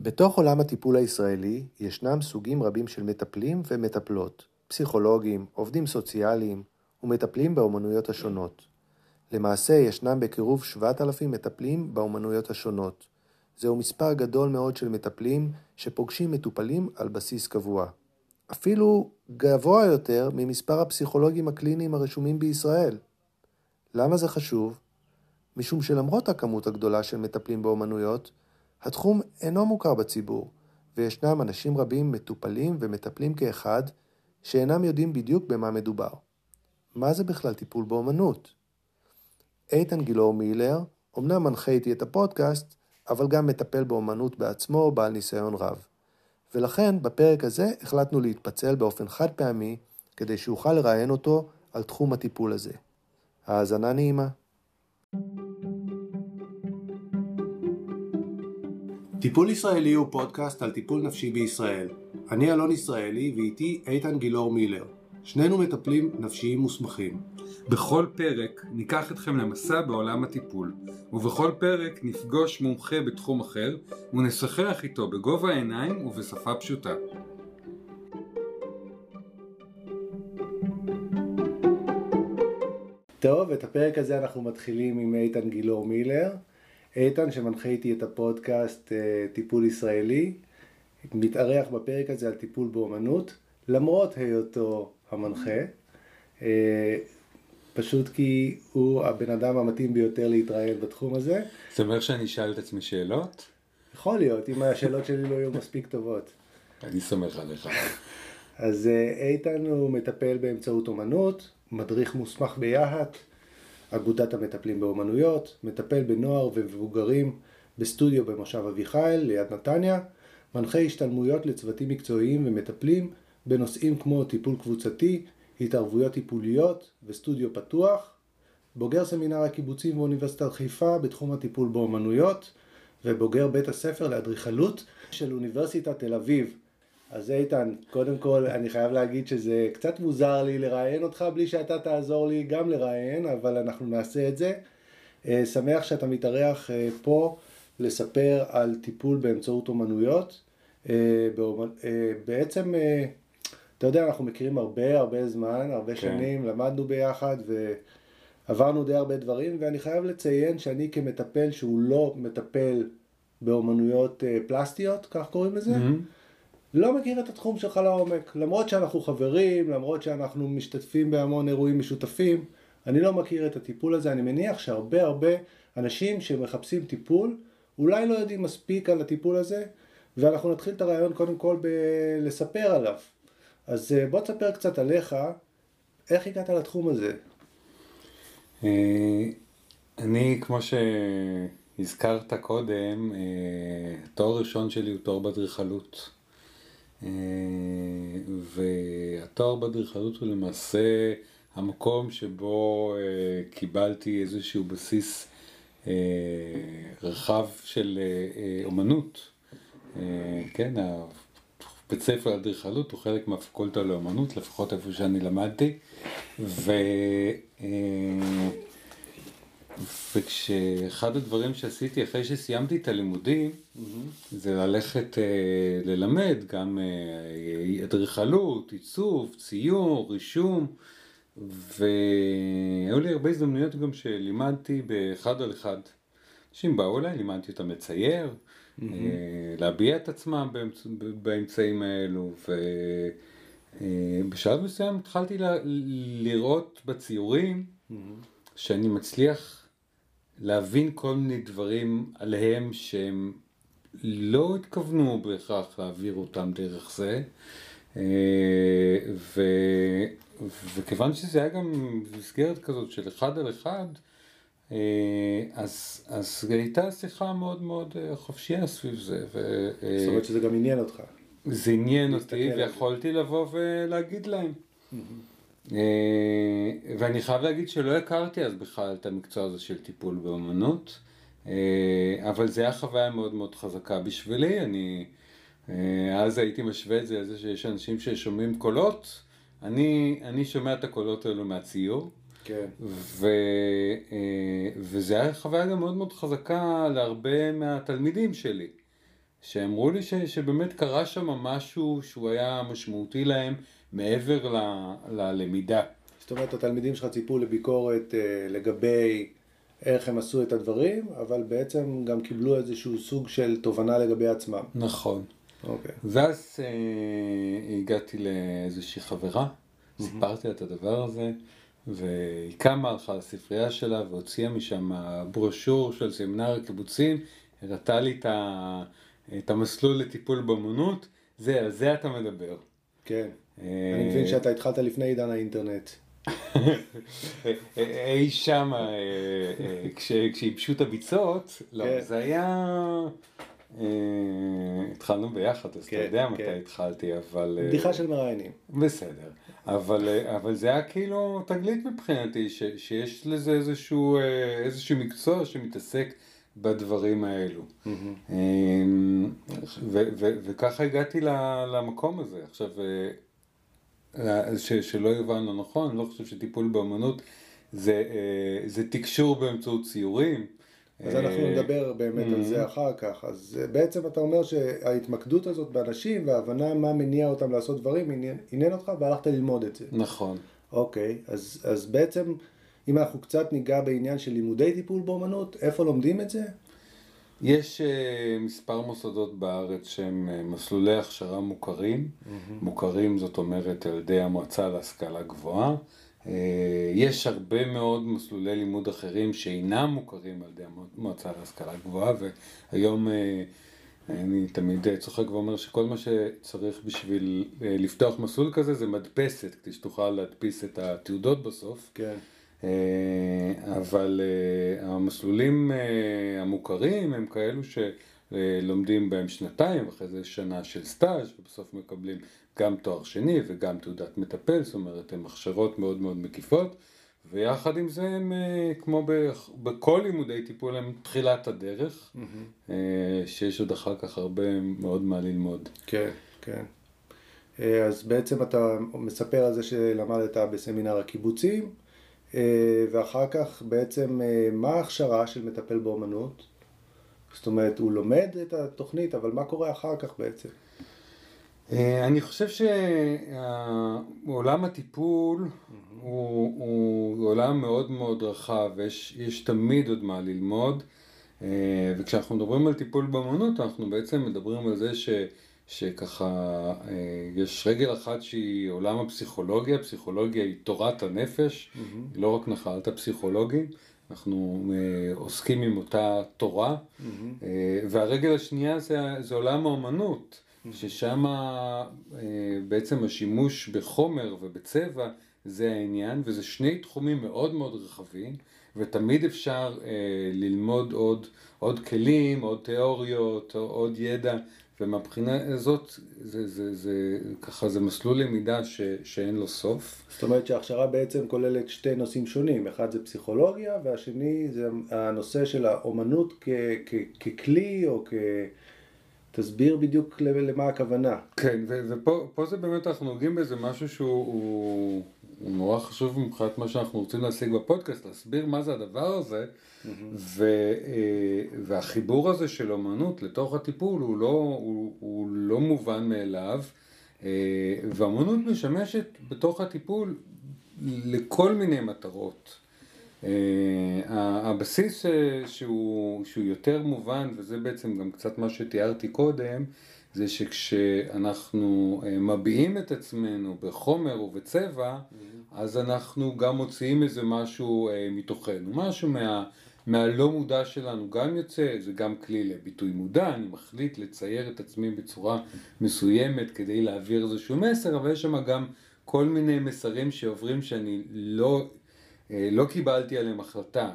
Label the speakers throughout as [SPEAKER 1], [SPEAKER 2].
[SPEAKER 1] בתוך עולם הטיפול הישראלי ישנם סוגים רבים של מטפלים ומטפלות, פסיכולוגים, עובדים סוציאליים ומטפלים באומנויות השונות. למעשה ישנם בקירוב 7,000 מטפלים באומנויות השונות. זהו מספר גדול מאוד של מטפלים שפוגשים מטופלים על בסיס קבוע. אפילו גבוה יותר ממספר הפסיכולוגים הקליניים הרשומים בישראל. למה זה חשוב? משום שלמרות הכמות הגדולה של מטפלים באומנויות, התחום אינו מוכר בציבור, וישנם אנשים רבים מטופלים ומטפלים כאחד שאינם יודעים בדיוק במה מדובר. מה זה בכלל טיפול באומנות? איתן גילאור מילר אמנם מנחה איתי את הפודקאסט, אבל גם מטפל באומנות בעצמו, בעל ניסיון רב. ולכן בפרק הזה החלטנו להתפצל באופן חד פעמי, כדי שאוכל לראיין אותו על תחום הטיפול הזה. האזנה נעימה. טיפול ישראלי הוא פודקאסט על טיפול נפשי בישראל. אני אלון ישראלי ואיתי איתן גילאור מילר. שנינו מטפלים נפשיים מוסמכים.
[SPEAKER 2] בכל פרק ניקח אתכם למסע בעולם הטיפול, ובכל פרק נפגוש מומחה בתחום אחר ונשחח איתו בגובה העיניים ובשפה פשוטה.
[SPEAKER 1] טוב, את הפרק הזה אנחנו מתחילים עם איתן גילאור מילר. איתן שמנחה איתי את הפודקאסט אה, טיפול ישראלי, מתארח בפרק הזה על טיפול באומנות, למרות היותו המנחה, אה, פשוט כי הוא הבן אדם המתאים ביותר להתראיין בתחום הזה.
[SPEAKER 2] זאת אומרת שאני אשאל את עצמי שאלות?
[SPEAKER 1] יכול להיות, אם השאלות שלי לא יהיו מספיק טובות.
[SPEAKER 2] אני סומך עליך.
[SPEAKER 1] אז אה, איתן הוא מטפל באמצעות אומנות, מדריך מוסמך ביה"ת, אגודת המטפלים באומנויות, מטפל בנוער ומבוגרים בסטודיו במושב אביחיל ליד נתניה, מנחה השתלמויות לצוותים מקצועיים ומטפלים בנושאים כמו טיפול קבוצתי, התערבויות טיפוליות וסטודיו פתוח, בוגר סמינר הקיבוצים באוניברסיטת חיפה בתחום הטיפול באומנויות ובוגר בית הספר לאדריכלות של אוניברסיטת תל אביב. אז איתן, קודם כל אני חייב להגיד שזה קצת מוזר לי לראיין אותך בלי שאתה תעזור לי גם לראיין, אבל אנחנו נעשה את זה. אה, שמח שאתה מתארח אה, פה לספר על טיפול באמצעות אומנויות. אה, בעצם, אתה יודע, אנחנו מכירים הרבה הרבה זמן, הרבה כן. שנים, למדנו ביחד ועברנו די הרבה דברים, ואני חייב לציין שאני כמטפל שהוא לא מטפל באומנויות פלסטיות, כך קוראים לזה, mm-hmm. לא מכיר את התחום שלך לעומק. למרות שאנחנו חברים, למרות שאנחנו משתתפים בהמון אירועים משותפים, אני לא מכיר את הטיפול הזה. אני מניח שהרבה הרבה אנשים שמחפשים טיפול, אולי לא יודעים מספיק על הטיפול הזה, ואנחנו נתחיל את הרעיון קודם כל בלספר עליו. אז אה, בוא תספר קצת עליך, איך הגעת לתחום הזה?
[SPEAKER 2] אה, אני, כמו שהזכרת קודם, אה, הראשון שלי הוא תואר באדריכלות. אה, והתואר באדריכלות הוא למעשה המקום שבו אה, קיבלתי איזשהו בסיס אה, רחב של אומנות. כן, בית ספר לאדריכלות הוא חלק מהפקולטה לאומנות, לפחות איפה שאני למדתי. ו... וכשאחד הדברים שעשיתי אחרי שסיימתי את הלימודים, mm-hmm. זה ללכת אה, ללמד גם אה, אדריכלות, אה, עיצוב, ציור, רישום, והיו לי הרבה הזדמנויות גם שלימדתי באחד על אחד. אנשים באו אליי, לימדתי אותם לצייר, mm-hmm. אה, להביע את עצמם באמצ... באמצעים האלו, ובשלב אה, מסוים התחלתי ל... לראות בציורים mm-hmm. שאני מצליח להבין כל מיני דברים עליהם שהם לא התכוונו בהכרח להעביר אותם דרך זה. אה, ו, וכיוון שזה היה גם מסגרת כזאת של אחד על אחד, אה, אז, אז הייתה שיחה מאוד מאוד אה, חופשייה סביב זה. ו,
[SPEAKER 1] זאת אומרת שזה גם עניין אותך.
[SPEAKER 2] זה עניין אותי ויכולתי לבוא ולהגיד להם. Mm-hmm. אה, ואני חייב להגיד שלא הכרתי אז בכלל את המקצוע הזה של טיפול באמנות, אה, אבל זה היה חוויה מאוד מאוד חזקה בשבילי, אני אה, אז הייתי משווה את זה לזה שיש אנשים ששומעים קולות, אני, אני שומע את הקולות האלו מהציור. כן. ו, וזה היה חוויה גם מאוד מאוד חזקה להרבה מהתלמידים שלי, שאמרו לי ש, שבאמת קרה שם משהו שהוא היה משמעותי להם מעבר ל, ללמידה.
[SPEAKER 1] זאת אומרת, התלמידים שלך ציפו לביקורת אה, לגבי איך הם עשו את הדברים, אבל בעצם גם קיבלו איזשהו סוג של תובנה לגבי עצמם.
[SPEAKER 2] נכון.
[SPEAKER 1] אוקיי.
[SPEAKER 2] ואז אה, הגעתי לאיזושהי חברה, סיפרתי לה את הדבר הזה, והיא קמה, הלכה לספרייה שלה והוציאה משם ברושור של סמינר הקיבוצים, הראתה לי את, ה, את המסלול לטיפול באמנות, זה, על זה אתה מדבר.
[SPEAKER 1] כן. אני מבין שאתה התחלת לפני עידן האינטרנט.
[SPEAKER 2] אי שם, אה, אה, כש- כשייבשו את הביצות, לא,
[SPEAKER 1] כן.
[SPEAKER 2] זה היה... אה, התחלנו ביחד, אז אתה
[SPEAKER 1] כן,
[SPEAKER 2] יודע מתי
[SPEAKER 1] כן.
[SPEAKER 2] התחלתי, אבל... אה,
[SPEAKER 1] בדיחה של מראיינים.
[SPEAKER 2] בסדר, אבל, אה, זה היה כאילו תגלית מבחינתי, שיש לזה איזשהו, אה, מקצוע שמתעסק בדברים האלו. אה, וככה הגעתי למקום הזה. עכשיו, אה, ש, שלא יובן לא נכון, אני לא חושב שטיפול באמנות זה, אה, זה תקשור באמצעות ציורים.
[SPEAKER 1] אז אנחנו
[SPEAKER 2] אה,
[SPEAKER 1] נדבר באמת על זה אחר כך. אז אה, בעצם אתה אומר שההתמקדות הזאת באנשים וההבנה מה מניע אותם לעשות דברים עניין- עניין אותך והלכת ללמוד את זה.
[SPEAKER 2] נכון.
[SPEAKER 1] אוקיי, אז, אז בעצם אם אנחנו קצת ניגע בעניין של לימודי טיפול באמנות, איפה לומדים את זה?
[SPEAKER 2] יש uh, מספר מוסדות בארץ שהם uh, מסלולי הכשרה מוכרים, מוכרים זאת אומרת על ידי המועצה להשכלה גבוהה. Uh, יש הרבה מאוד מסלולי לימוד אחרים שאינם מוכרים על ידי המועצה להשכלה גבוהה, והיום uh, אני תמיד צוחק ואומר שכל מה שצריך בשביל uh, לפתוח מסלול כזה זה מדפסת, כדי שתוכל להדפיס את התעודות בסוף.
[SPEAKER 1] כן.
[SPEAKER 2] אה, אבל אה, המסלולים אה, המוכרים הם כאלו שלומדים בהם שנתיים, אחרי זה שנה של סטאז' ובסוף מקבלים גם תואר שני וגם תעודת מטפל, זאת אומרת הן הכשרות מאוד מאוד מקיפות, ויחד עם זה הם, אה, כמו בכל לימודי טיפול, הם תחילת הדרך, אה, שיש עוד אחר כך הרבה מאוד מה ללמוד.
[SPEAKER 1] כן, כן. אה, אז בעצם אתה מספר על זה שלמדת בסמינר הקיבוצים, אה, ואחר כך בעצם אה, מה ההכשרה של מטפל באומנות? זאת אומרת, הוא לומד את התוכנית, אבל מה קורה אחר כך בעצם?
[SPEAKER 2] אה, אני חושב שעולם הטיפול הוא, הוא עולם מאוד מאוד רחב ויש יש תמיד עוד מה ללמוד אה, וכשאנחנו מדברים על טיפול באמנות אנחנו בעצם מדברים על זה ש, שככה אה, יש רגל אחת שהיא עולם הפסיכולוגיה, פסיכולוגיה היא תורת הנפש, היא לא רק נחלת הפסיכולוגים, אנחנו אה, עוסקים עם אותה תורה. אה, והרגל השנייה זה, זה עולם האומנות. ששם אה, בעצם השימוש בחומר ובצבע זה העניין, וזה שני תחומים מאוד מאוד רחבים, ותמיד אפשר אה, ללמוד עוד, עוד כלים, עוד תיאוריות, עוד ידע, ומבחינה הזאת, זה, זה, זה, ככה זה מסלול למידה ש, שאין לו סוף.
[SPEAKER 1] זאת אומרת שההכשרה בעצם כוללת שתי נושאים שונים, אחד זה פסיכולוגיה והשני זה הנושא של האומנות כ- כ- ככלי או כ... תסביר בדיוק למה הכוונה.
[SPEAKER 2] כן, ופה פה זה באמת אנחנו נוגעים באיזה משהו שהוא הוא, הוא נורא חשוב מבחינת מה שאנחנו רוצים להשיג בפודקאסט, להסביר מה זה הדבר הזה, ו, אה, והחיבור הזה של אומנות לתוך הטיפול הוא לא, הוא, הוא לא מובן מאליו, אה, והאומנות משמשת בתוך הטיפול לכל מיני מטרות. Uh, הבסיס uh, שהוא, שהוא יותר מובן, וזה בעצם גם קצת מה שתיארתי קודם, זה שכשאנחנו uh, מביעים את עצמנו בחומר ובצבע, mm-hmm. אז אנחנו גם מוציאים איזה משהו מתוכנו, משהו מה, מהלא מודע שלנו גם יוצא, זה גם כלי לביטוי מודע, אני מחליט לצייר את עצמי בצורה מסוימת כדי להעביר איזשהו מסר, אבל יש שם גם כל מיני מסרים שעוברים שאני לא... לא קיבלתי עליהם החלטה,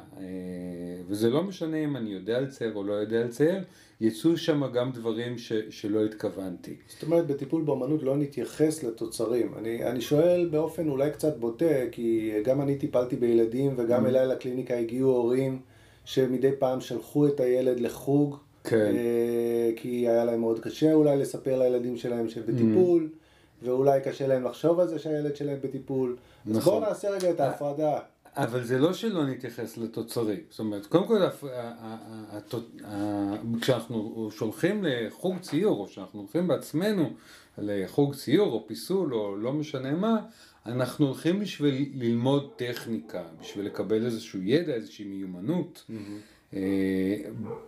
[SPEAKER 2] וזה לא משנה אם אני יודע לצייר או לא יודע לצייר, יצאו שם גם דברים ש, שלא התכוונתי.
[SPEAKER 1] זאת אומרת, בטיפול באמנות לא נתייחס לתוצרים. אני, אני שואל באופן אולי קצת בוטה, כי גם אני טיפלתי בילדים וגם אליי לקליניקה הגיעו הורים שמדי פעם שלחו את הילד לחוג,
[SPEAKER 2] כן.
[SPEAKER 1] כי היה להם מאוד קשה אולי לספר לילדים שלהם שהם בטיפול. ואולי קשה להם לחשוב על זה שהילד שלהם בטיפול. אז
[SPEAKER 2] נכון.
[SPEAKER 1] בואו נעשה רגע את ההפרדה.
[SPEAKER 2] אבל זה לא שלא נתייחס לתוצרים. זאת אומרת, קודם כל, כשאנחנו שולחים לחוג ציור, או כשאנחנו הולכים בעצמנו לחוג ציור, או פיסול, או לא משנה מה, אנחנו הולכים בשביל ללמוד טכניקה, בשביל לקבל איזשהו ידע, איזושהי מיומנות. Mm-hmm.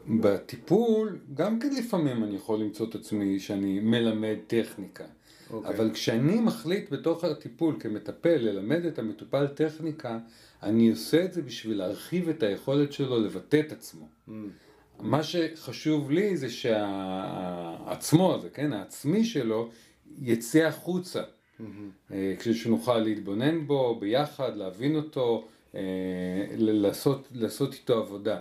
[SPEAKER 2] בטיפול, גם כן לפעמים אני יכול למצוא את עצמי שאני מלמד טכניקה. Okay. אוקיי. אבל כשאני מחליט בתוך הטיפול כמטפל ללמד את המטופל טכניקה, אני עושה את זה בשביל להרחיב את היכולת שלו לבטא את עצמו. Mm. מה שחשוב לי זה שהעצמו הזה, כן, העצמי שלו, יצא החוצה. Mm-hmm. כשנוכל להתבונן בו ביחד, להבין אותו, אה, לעשות, לעשות איתו עבודה.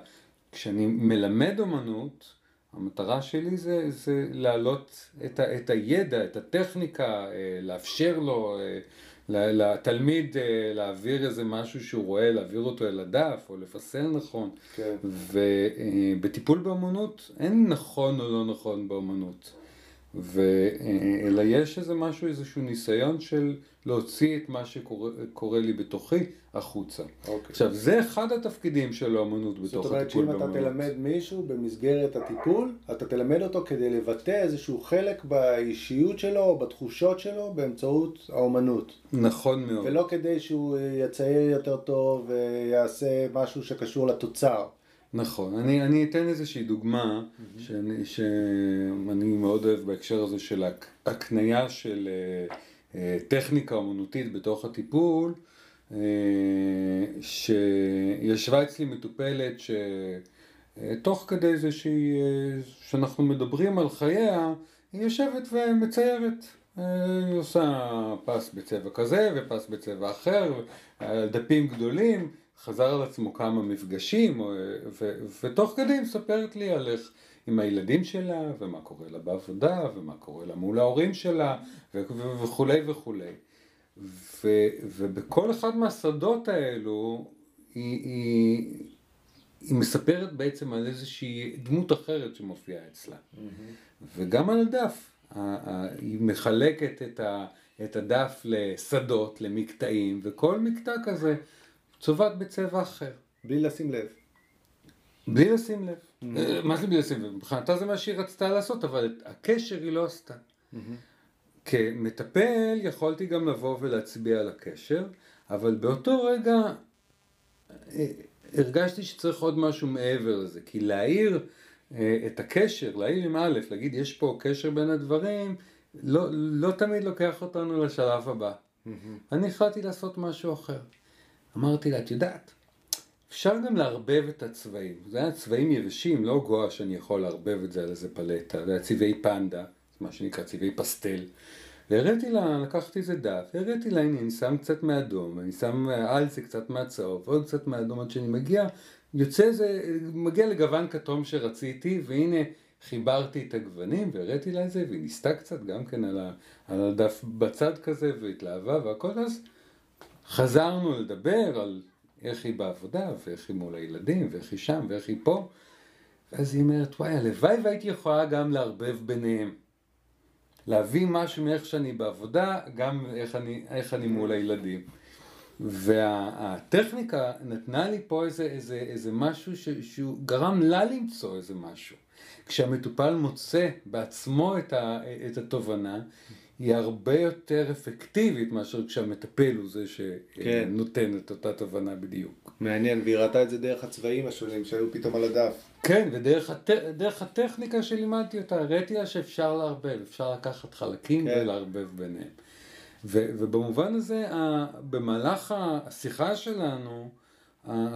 [SPEAKER 2] כשאני מלמד אומנות, המטרה שלי זה, זה להעלות את, ה, את הידע, את הטכניקה, אה, לאפשר לו, לתלמיד להעביר איזה משהו שהוא רואה, להעביר אותו אל הדף, או לפסל נכון. כן. ובטיפול באומנות אין נכון או לא נכון באומנות. ו... אלא יש איזה משהו, איזשהו ניסיון של להוציא את מה שקורה לי בתוכי החוצה. אוקיי. עכשיו, זה אחד התפקידים של האמנות בתוך הטיפול
[SPEAKER 1] באמנות. זאת אומרת שאם אתה תלמד מישהו במסגרת הטיפול, אתה תלמד אותו כדי לבטא איזשהו חלק באישיות שלו או בתחושות שלו באמצעות האמנות.
[SPEAKER 2] נכון מאוד.
[SPEAKER 1] ולא כדי שהוא יצייר יותר טוב ויעשה משהו שקשור לתוצר.
[SPEAKER 2] נכון, אני, אני אתן איזושהי דוגמה mm-hmm. שאני, שאני מאוד אוהב בהקשר הזה של הקנייה של uh, uh, טכניקה אומנותית בתוך הטיפול, uh, שישבה אצלי מטופלת שתוך כדי זה שהיא, שאנחנו מדברים על חייה, היא יושבת ומציירת. היא עושה פס בצבע כזה ופס בצבע אחר, דפים גדולים. חזר על עצמו כמה מפגשים, ו- ותוך כדי היא מספרת לי על איך עם הילדים שלה, ומה קורה לה בעבודה, ומה קורה לה מול ההורים שלה, ו- ו- וכולי וכולי. ו- ובכל אחד מהשדות האלו, היא, היא, היא מספרת בעצם על איזושהי דמות אחרת שמופיעה אצלה. Mm-hmm. וגם על הדף. היא מחלקת את, ה, את הדף לשדות, למקטעים, וכל מקטע כזה צובעת בצבע אחר.
[SPEAKER 1] בלי לשים לב.
[SPEAKER 2] בלי לשים לב. Mm-hmm. מה זה בלי לשים לב? מבחינתה זה מה שהיא רצתה לעשות, אבל את הקשר היא לא עשתה. Mm-hmm. כמטפל יכולתי גם לבוא ולהצביע על הקשר, אבל באותו רגע אה, הרגשתי שצריך עוד משהו מעבר לזה, כי להעיר אה, את הקשר, להעיר עם א', להגיד יש פה קשר בין הדברים, לא, לא תמיד לוקח אותנו לשלב הבא. Mm-hmm. אני החלטתי לעשות משהו אחר. אמרתי לה, את יודעת, אפשר גם לערבב את הצבעים. זה היה צבעים יבשים, לא גואה שאני יכול לערבב את זה על איזה פלטה. זה היה צבעי פנדה, מה שנקרא צבעי פסטל. והראיתי לה, לקחתי איזה דף, הראיתי לה, הנה, אני שם קצת מאדום, אני שם על זה קצת מהצהוב, עוד קצת מאדום עד שאני מגיע, יוצא איזה, מגיע לגוון כתום שרציתי, והנה חיברתי את הגוונים והראיתי לה את זה, והיא ניסתה קצת גם כן על, הדף בצד כזה, והתלהבה והכל, אז חזרנו לדבר על איך היא בעבודה, ואיך היא מול הילדים, ואיך היא שם, ואיך היא פה. ואז היא אומרת, וואי, הלוואי והייתי יכולה גם לערבב ביניהם. להביא משהו מאיך שאני בעבודה, גם איך אני, איך אני מול הילדים. והטכניקה נתנה לי פה איזה, איזה, איזה משהו ש, שהוא גרם לה למצוא איזה משהו. כשהמטופל מוצא בעצמו את, ה, את התובנה, היא הרבה יותר אפקטיבית מאשר כשהמטפל הוא זה שנותן כן. את אותה תובנה בדיוק.
[SPEAKER 1] מעניין, והיא ראתה את זה דרך הצבעים השונים שהיו פתאום על הדף.
[SPEAKER 2] כן, ודרך הט... הטכניקה שלימדתי אותה, הראיתי לה שאפשר לערבב, אפשר לקחת חלקים כן. ולערבב ביניהם. ו... ובמובן הזה, במהלך השיחה שלנו,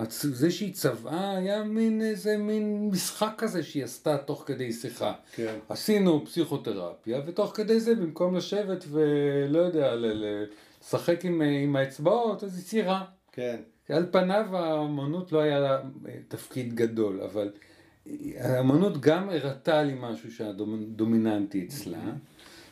[SPEAKER 2] זה שהיא צבעה היה מין איזה מין משחק כזה שהיא עשתה תוך כדי שיחה. כן. עשינו פסיכותרפיה, ותוך כדי זה במקום לשבת ולא יודע, לשחק עם, עם האצבעות, אז היא ציירה. כן. על פניו האמנות לא היה לה תפקיד גדול, אבל האמנות גם הראתה לי משהו שהיה דומיננטי אצלה,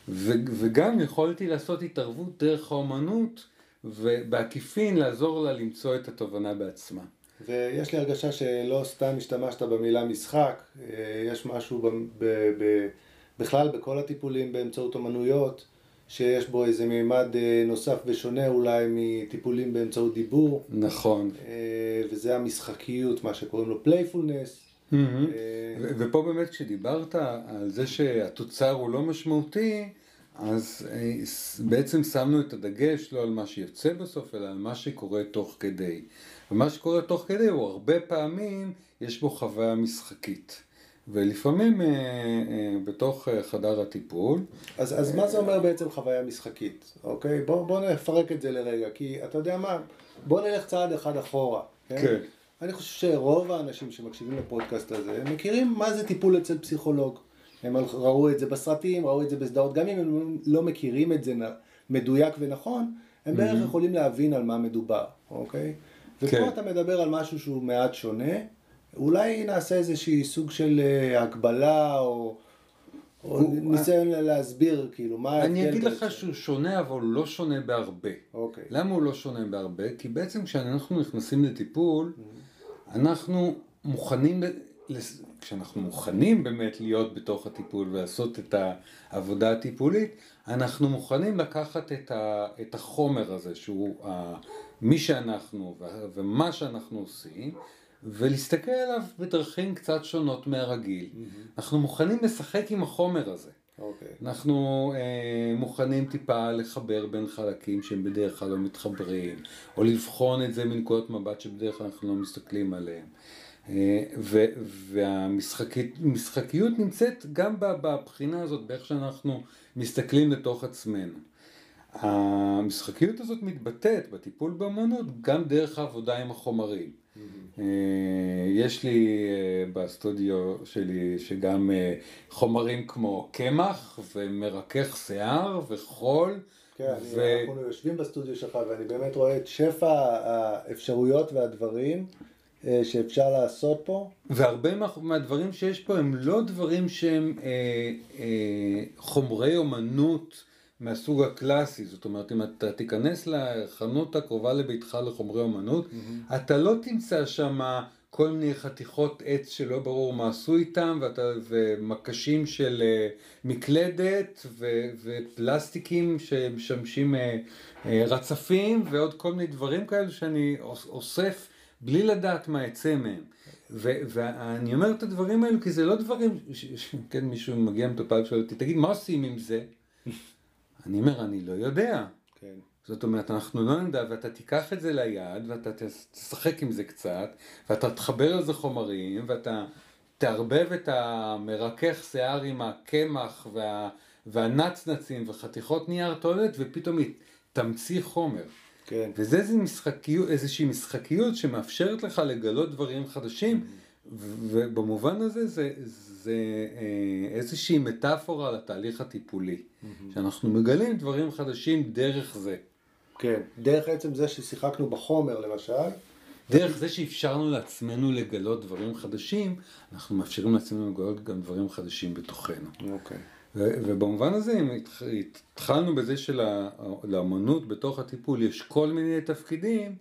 [SPEAKER 2] וגם יכולתי לעשות התערבות דרך האמנות. ובעקיפין לעזור לה למצוא את התובנה בעצמה.
[SPEAKER 1] ויש לי הרגשה שלא סתם השתמשת במילה משחק, אה, יש משהו ב, ב, ב, בכלל בכל הטיפולים באמצעות אמנויות, שיש בו איזה מימד אה, נוסף ושונה אולי מטיפולים באמצעות דיבור.
[SPEAKER 2] נכון.
[SPEAKER 1] אה, וזה המשחקיות, מה שקוראים לו playfulness.
[SPEAKER 2] ו- ופה באמת כשדיברת על זה שהתוצר הוא לא משמעותי, אז אה, בעצם שמנו את הדגש לא על מה שיוצא בסוף, אלא על מה שקורה תוך כדי. ומה שקורה תוך כדי הוא הרבה פעמים, יש בו חוויה משחקית. ולפעמים אה, אה, בתוך אה, חדר הטיפול,
[SPEAKER 1] אז, אז מה זה אומר בעצם חוויה משחקית, אוקיי? בוא, בוא נפרק את זה לרגע, כי אתה יודע מה, בוא נלך צעד אחד אחורה.
[SPEAKER 2] כן.
[SPEAKER 1] אני חושב שרוב האנשים שמקשיבים לפודקאסט הזה, מכירים מה זה טיפול אצל פסיכולוג. הם ראו את זה בסרטים, ראו את זה בסדרות, גם אם הם לא מכירים את זה מדויק ונכון, הם בערך יכולים להבין על מה מדובר, אוקיי? ופה
[SPEAKER 2] כן.
[SPEAKER 1] אתה מדבר על משהו שהוא מעט שונה, אולי נעשה איזושהי סוג של אה, הקבלה, או, או ניסיון להסביר, כאילו, מה ההבדל.
[SPEAKER 2] אני אגיד לך
[SPEAKER 1] בעצם.
[SPEAKER 2] שהוא שונה, אבל הוא לא שונה בהרבה.
[SPEAKER 1] אוקיי.
[SPEAKER 2] למה הוא לא שונה בהרבה? כי בעצם כשאנחנו נכנסים לטיפול, אנחנו מוכנים, כשאנחנו מוכנים באמת להיות בתוך הטיפול ולעשות את העבודה הטיפולית, אנחנו מוכנים לקחת את, ה, את החומר הזה, שהוא ה, מי שאנחנו ומה שאנחנו עושים, ולהסתכל עליו בדרכים קצת שונות מהרגיל. אנחנו מוכנים לשחק עם החומר הזה.
[SPEAKER 1] אוקיי.
[SPEAKER 2] אנחנו אה, מוכנים טיפה לחבר בין חלקים שהם בדרך כלל לא מתחברים, או לבחון את זה מנקודות מבט שבדרך כלל אנחנו לא מסתכלים עליהם. אה, והמשחקיות נמצאת גם בבחינה הזאת, באיך שאנחנו מסתכלים לתוך עצמנו. המשחקיות הזאת מתבטאת בטיפול באמנות גם דרך העבודה עם החומרים. אה, יש לי אה, בסטודיו שלי שגם חומרים כמו קמח ומרכך שיער וחול.
[SPEAKER 1] כן,
[SPEAKER 2] ו-
[SPEAKER 1] אנחנו יושבים בסטודיו שלך ואני באמת רואה את שפע האפשרויות והדברים שאפשר לעשות פה.
[SPEAKER 2] והרבה מה, מהדברים שיש פה הם לא דברים שהם אה, אה, חומרי אומנות מהסוג הקלאסי, זאת אומרת אם אתה תיכנס לחנות הקרובה לביתך לחומרי אומנות, אתה לא תמצא שם כל מיני חתיכות עץ שלא ברור מה עשו איתם, ואתה, ומקשים של אה, מקלדת, ו, ופלסטיקים שמשמשים אה, אה, רצפים, ועוד כל מיני דברים כאלה שאני אוס- אוסף בלי לדעת מה יצא מהם. ו- ואני אומר את הדברים האלו כי זה לא דברים, ש- ש- כן, מישהו מגיע מטופל ושואל אותי, תגיד, מה עושים עם זה? אני אומר, אני לא יודע.
[SPEAKER 1] כן.
[SPEAKER 2] זאת אומרת, אנחנו לא נדע, ואתה תיקח את זה ליד, ואתה תשחק עם זה קצת, ואתה תחבר לזה חומרים, ואתה תערבב את המרכך שיער עם הקמח וה, והנצנצים וחתיכות נייר טואלט, ופתאום תמציא חומר.
[SPEAKER 1] כן.
[SPEAKER 2] וזה איזו משחקיות, איזושהי משחקיות שמאפשרת לך לגלות דברים חדשים, ובמובן הזה זה, זה אה, איזושהי מטאפורה לתהליך הטיפולי, שאנחנו מגלים דברים חדשים דרך זה.
[SPEAKER 1] כן. דרך עצם זה ששיחקנו בחומר למשל,
[SPEAKER 2] דרך זה שאפשרנו לעצמנו לגלות דברים חדשים, אנחנו מאפשרים לעצמנו לגלות גם דברים חדשים בתוכנו.
[SPEAKER 1] אוקיי.
[SPEAKER 2] ו- ובמובן הזה, אם התח- התחלנו בזה שלאמנות בתוך הטיפול יש כל מיני תפקידים,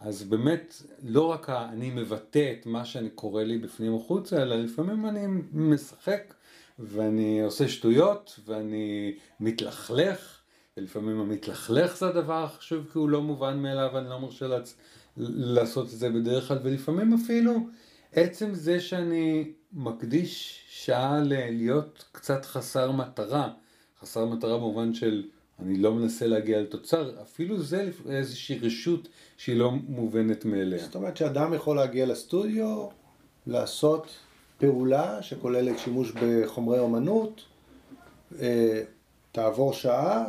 [SPEAKER 2] אז באמת לא רק אני מבטא את מה שאני קורא לי בפנים החוצה, אלא לפעמים אני משחק ואני עושה שטויות ואני מתלכלך, ולפעמים המתלכלך זה הדבר החשוב כי הוא לא מובן מאליו ואני לא מרשה לעצ... לעשות את זה בדרך כלל, ולפעמים אפילו עצם זה שאני מקדיש שעה להיות קצת חסר מטרה, חסר מטרה במובן של אני לא מנסה להגיע לתוצר, אפילו זה איזושהי רשות שהיא לא מובנת מאליה.
[SPEAKER 1] זאת אומרת שאדם יכול להגיע לסטודיו, לעשות פעולה שכוללת שימוש בחומרי אומנות, אה, תעבור שעה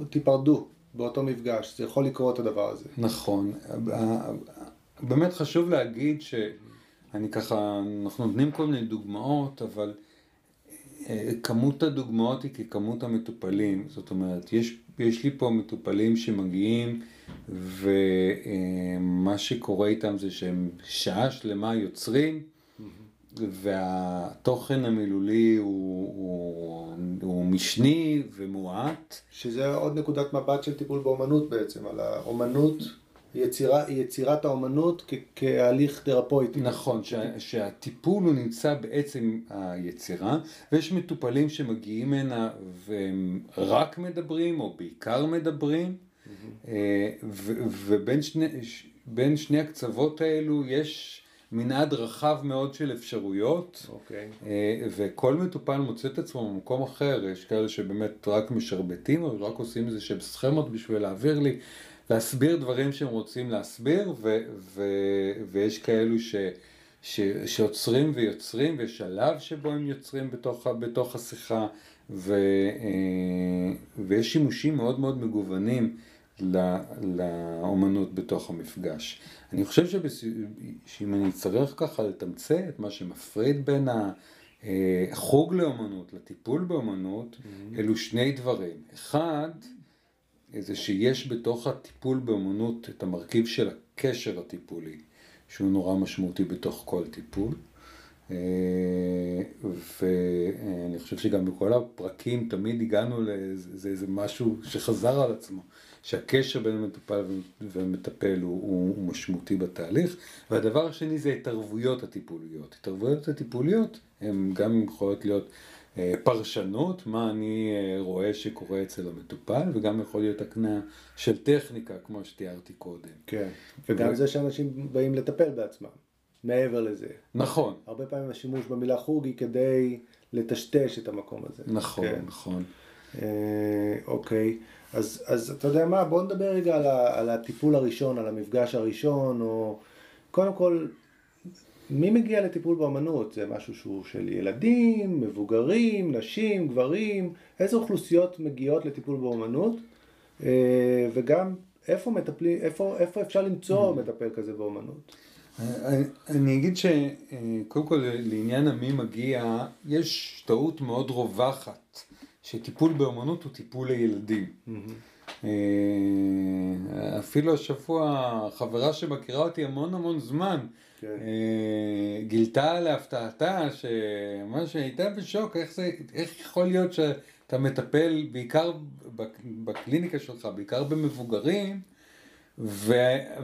[SPEAKER 1] ותיפרדו באותו מפגש. זה יכול לקרות הדבר הזה.
[SPEAKER 2] נכון. באמת חשוב להגיד שאני ככה, אנחנו נותנים כל מיני דוגמאות, אבל אה, כמות הדוגמאות היא ככמות המטופלים. זאת אומרת, יש, יש לי פה מטופלים שמגיעים, ומה שקורה איתם זה שהם שעה שלמה יוצרים, והתוכן המילולי הוא, הוא, הוא משני ומועט.
[SPEAKER 1] שזה עוד נקודת מבט של טיפול באומנות בעצם, על האומנות יצירה, יצירת האומנות כ- כהליך תרפויטי.
[SPEAKER 2] נכון, שה, שהטיפול הוא נמצא בעצם היצירה, ויש מטופלים שמגיעים הנה והם רק מדברים, או בעיקר מדברים, אה, ו- ובין שני, ש- בין שני הקצוות האלו יש מנעד רחב מאוד של אפשרויות.
[SPEAKER 1] אוקיי.
[SPEAKER 2] אה, וכל מטופל מוצא את עצמו במקום אחר, יש כאלה שבאמת רק משרבטים או רק עושים איזה שהם סכמות בשביל להעביר לי, להסביר דברים שהם רוצים להסביר, ו, ו, ויש כאלו ש, ש, שעוצרים ויוצרים, ויש שלב שבו הם יוצרים בתוך, ה- בתוך השיחה, ו, אה, ויש שימושים מאוד מאוד מגוונים. ל- לאומנות בתוך המפגש. אני חושב שבס... שאם אני צריך ככה לתמצת מה שמפריד בין החוג לאומנות לטיפול באומנות, אלו שני דברים. אחד, זה שיש בתוך הטיפול באומנות את המרכיב של הקשר הטיפולי, שהוא נורא משמעותי בתוך כל טיפול. אה, ואני חושב שגם בכל הפרקים תמיד הגענו לאיזה איזה משהו שחזר על עצמו, שהקשר בין המטופל והמטפל הוא, הוא, הוא משמעותי בתהליך. והדבר השני זה התערבויות הטיפוליות. התערבויות הטיפוליות הן גם יכולות להיות פרשנות, מה אני אה, רואה שקורה אצל המטופל, וגם יכול להיות הקנה של טכניקה, כמו שתיארתי קודם.
[SPEAKER 1] כן. וגם
[SPEAKER 2] ו-
[SPEAKER 1] זה שאנשים באים לטפל בעצמם, מעבר לזה.
[SPEAKER 2] נכון,
[SPEAKER 1] הרבה פעמים השימוש במילה חוג היא כדי לטשטש את המקום הזה.
[SPEAKER 2] נכון,
[SPEAKER 1] כן.
[SPEAKER 2] נכון.
[SPEAKER 1] אה, אוקיי, אז, אז אתה יודע מה, בוא נדבר רגע על, ה, על הטיפול הראשון, על המפגש הראשון, או קודם כל, מי מגיע לטיפול באמנות? זה משהו שהוא של ילדים, מבוגרים, נשים, גברים, איזה אוכלוסיות מגיעות לטיפול באמנות, אה, וגם איפה מטפלים, איפה, איפה אפשר למצוא מטפל כזה באמנות?
[SPEAKER 2] אני- אני אגיד שקודם כל לעניין המי מגיע, יש טעות מאוד רווחת, שטיפול באמנות הוא טיפול לילדים. אה, אפילו השבוע חברה שמכירה אותי המון המון זמן,
[SPEAKER 1] כן.
[SPEAKER 2] אה, גילתה להפתעתה שמה שהייתה בשוק, איך, זה, איך יכול להיות שאתה מטפל בעיקר בק- בקליניקה שלך, בעיקר במבוגרים, ו...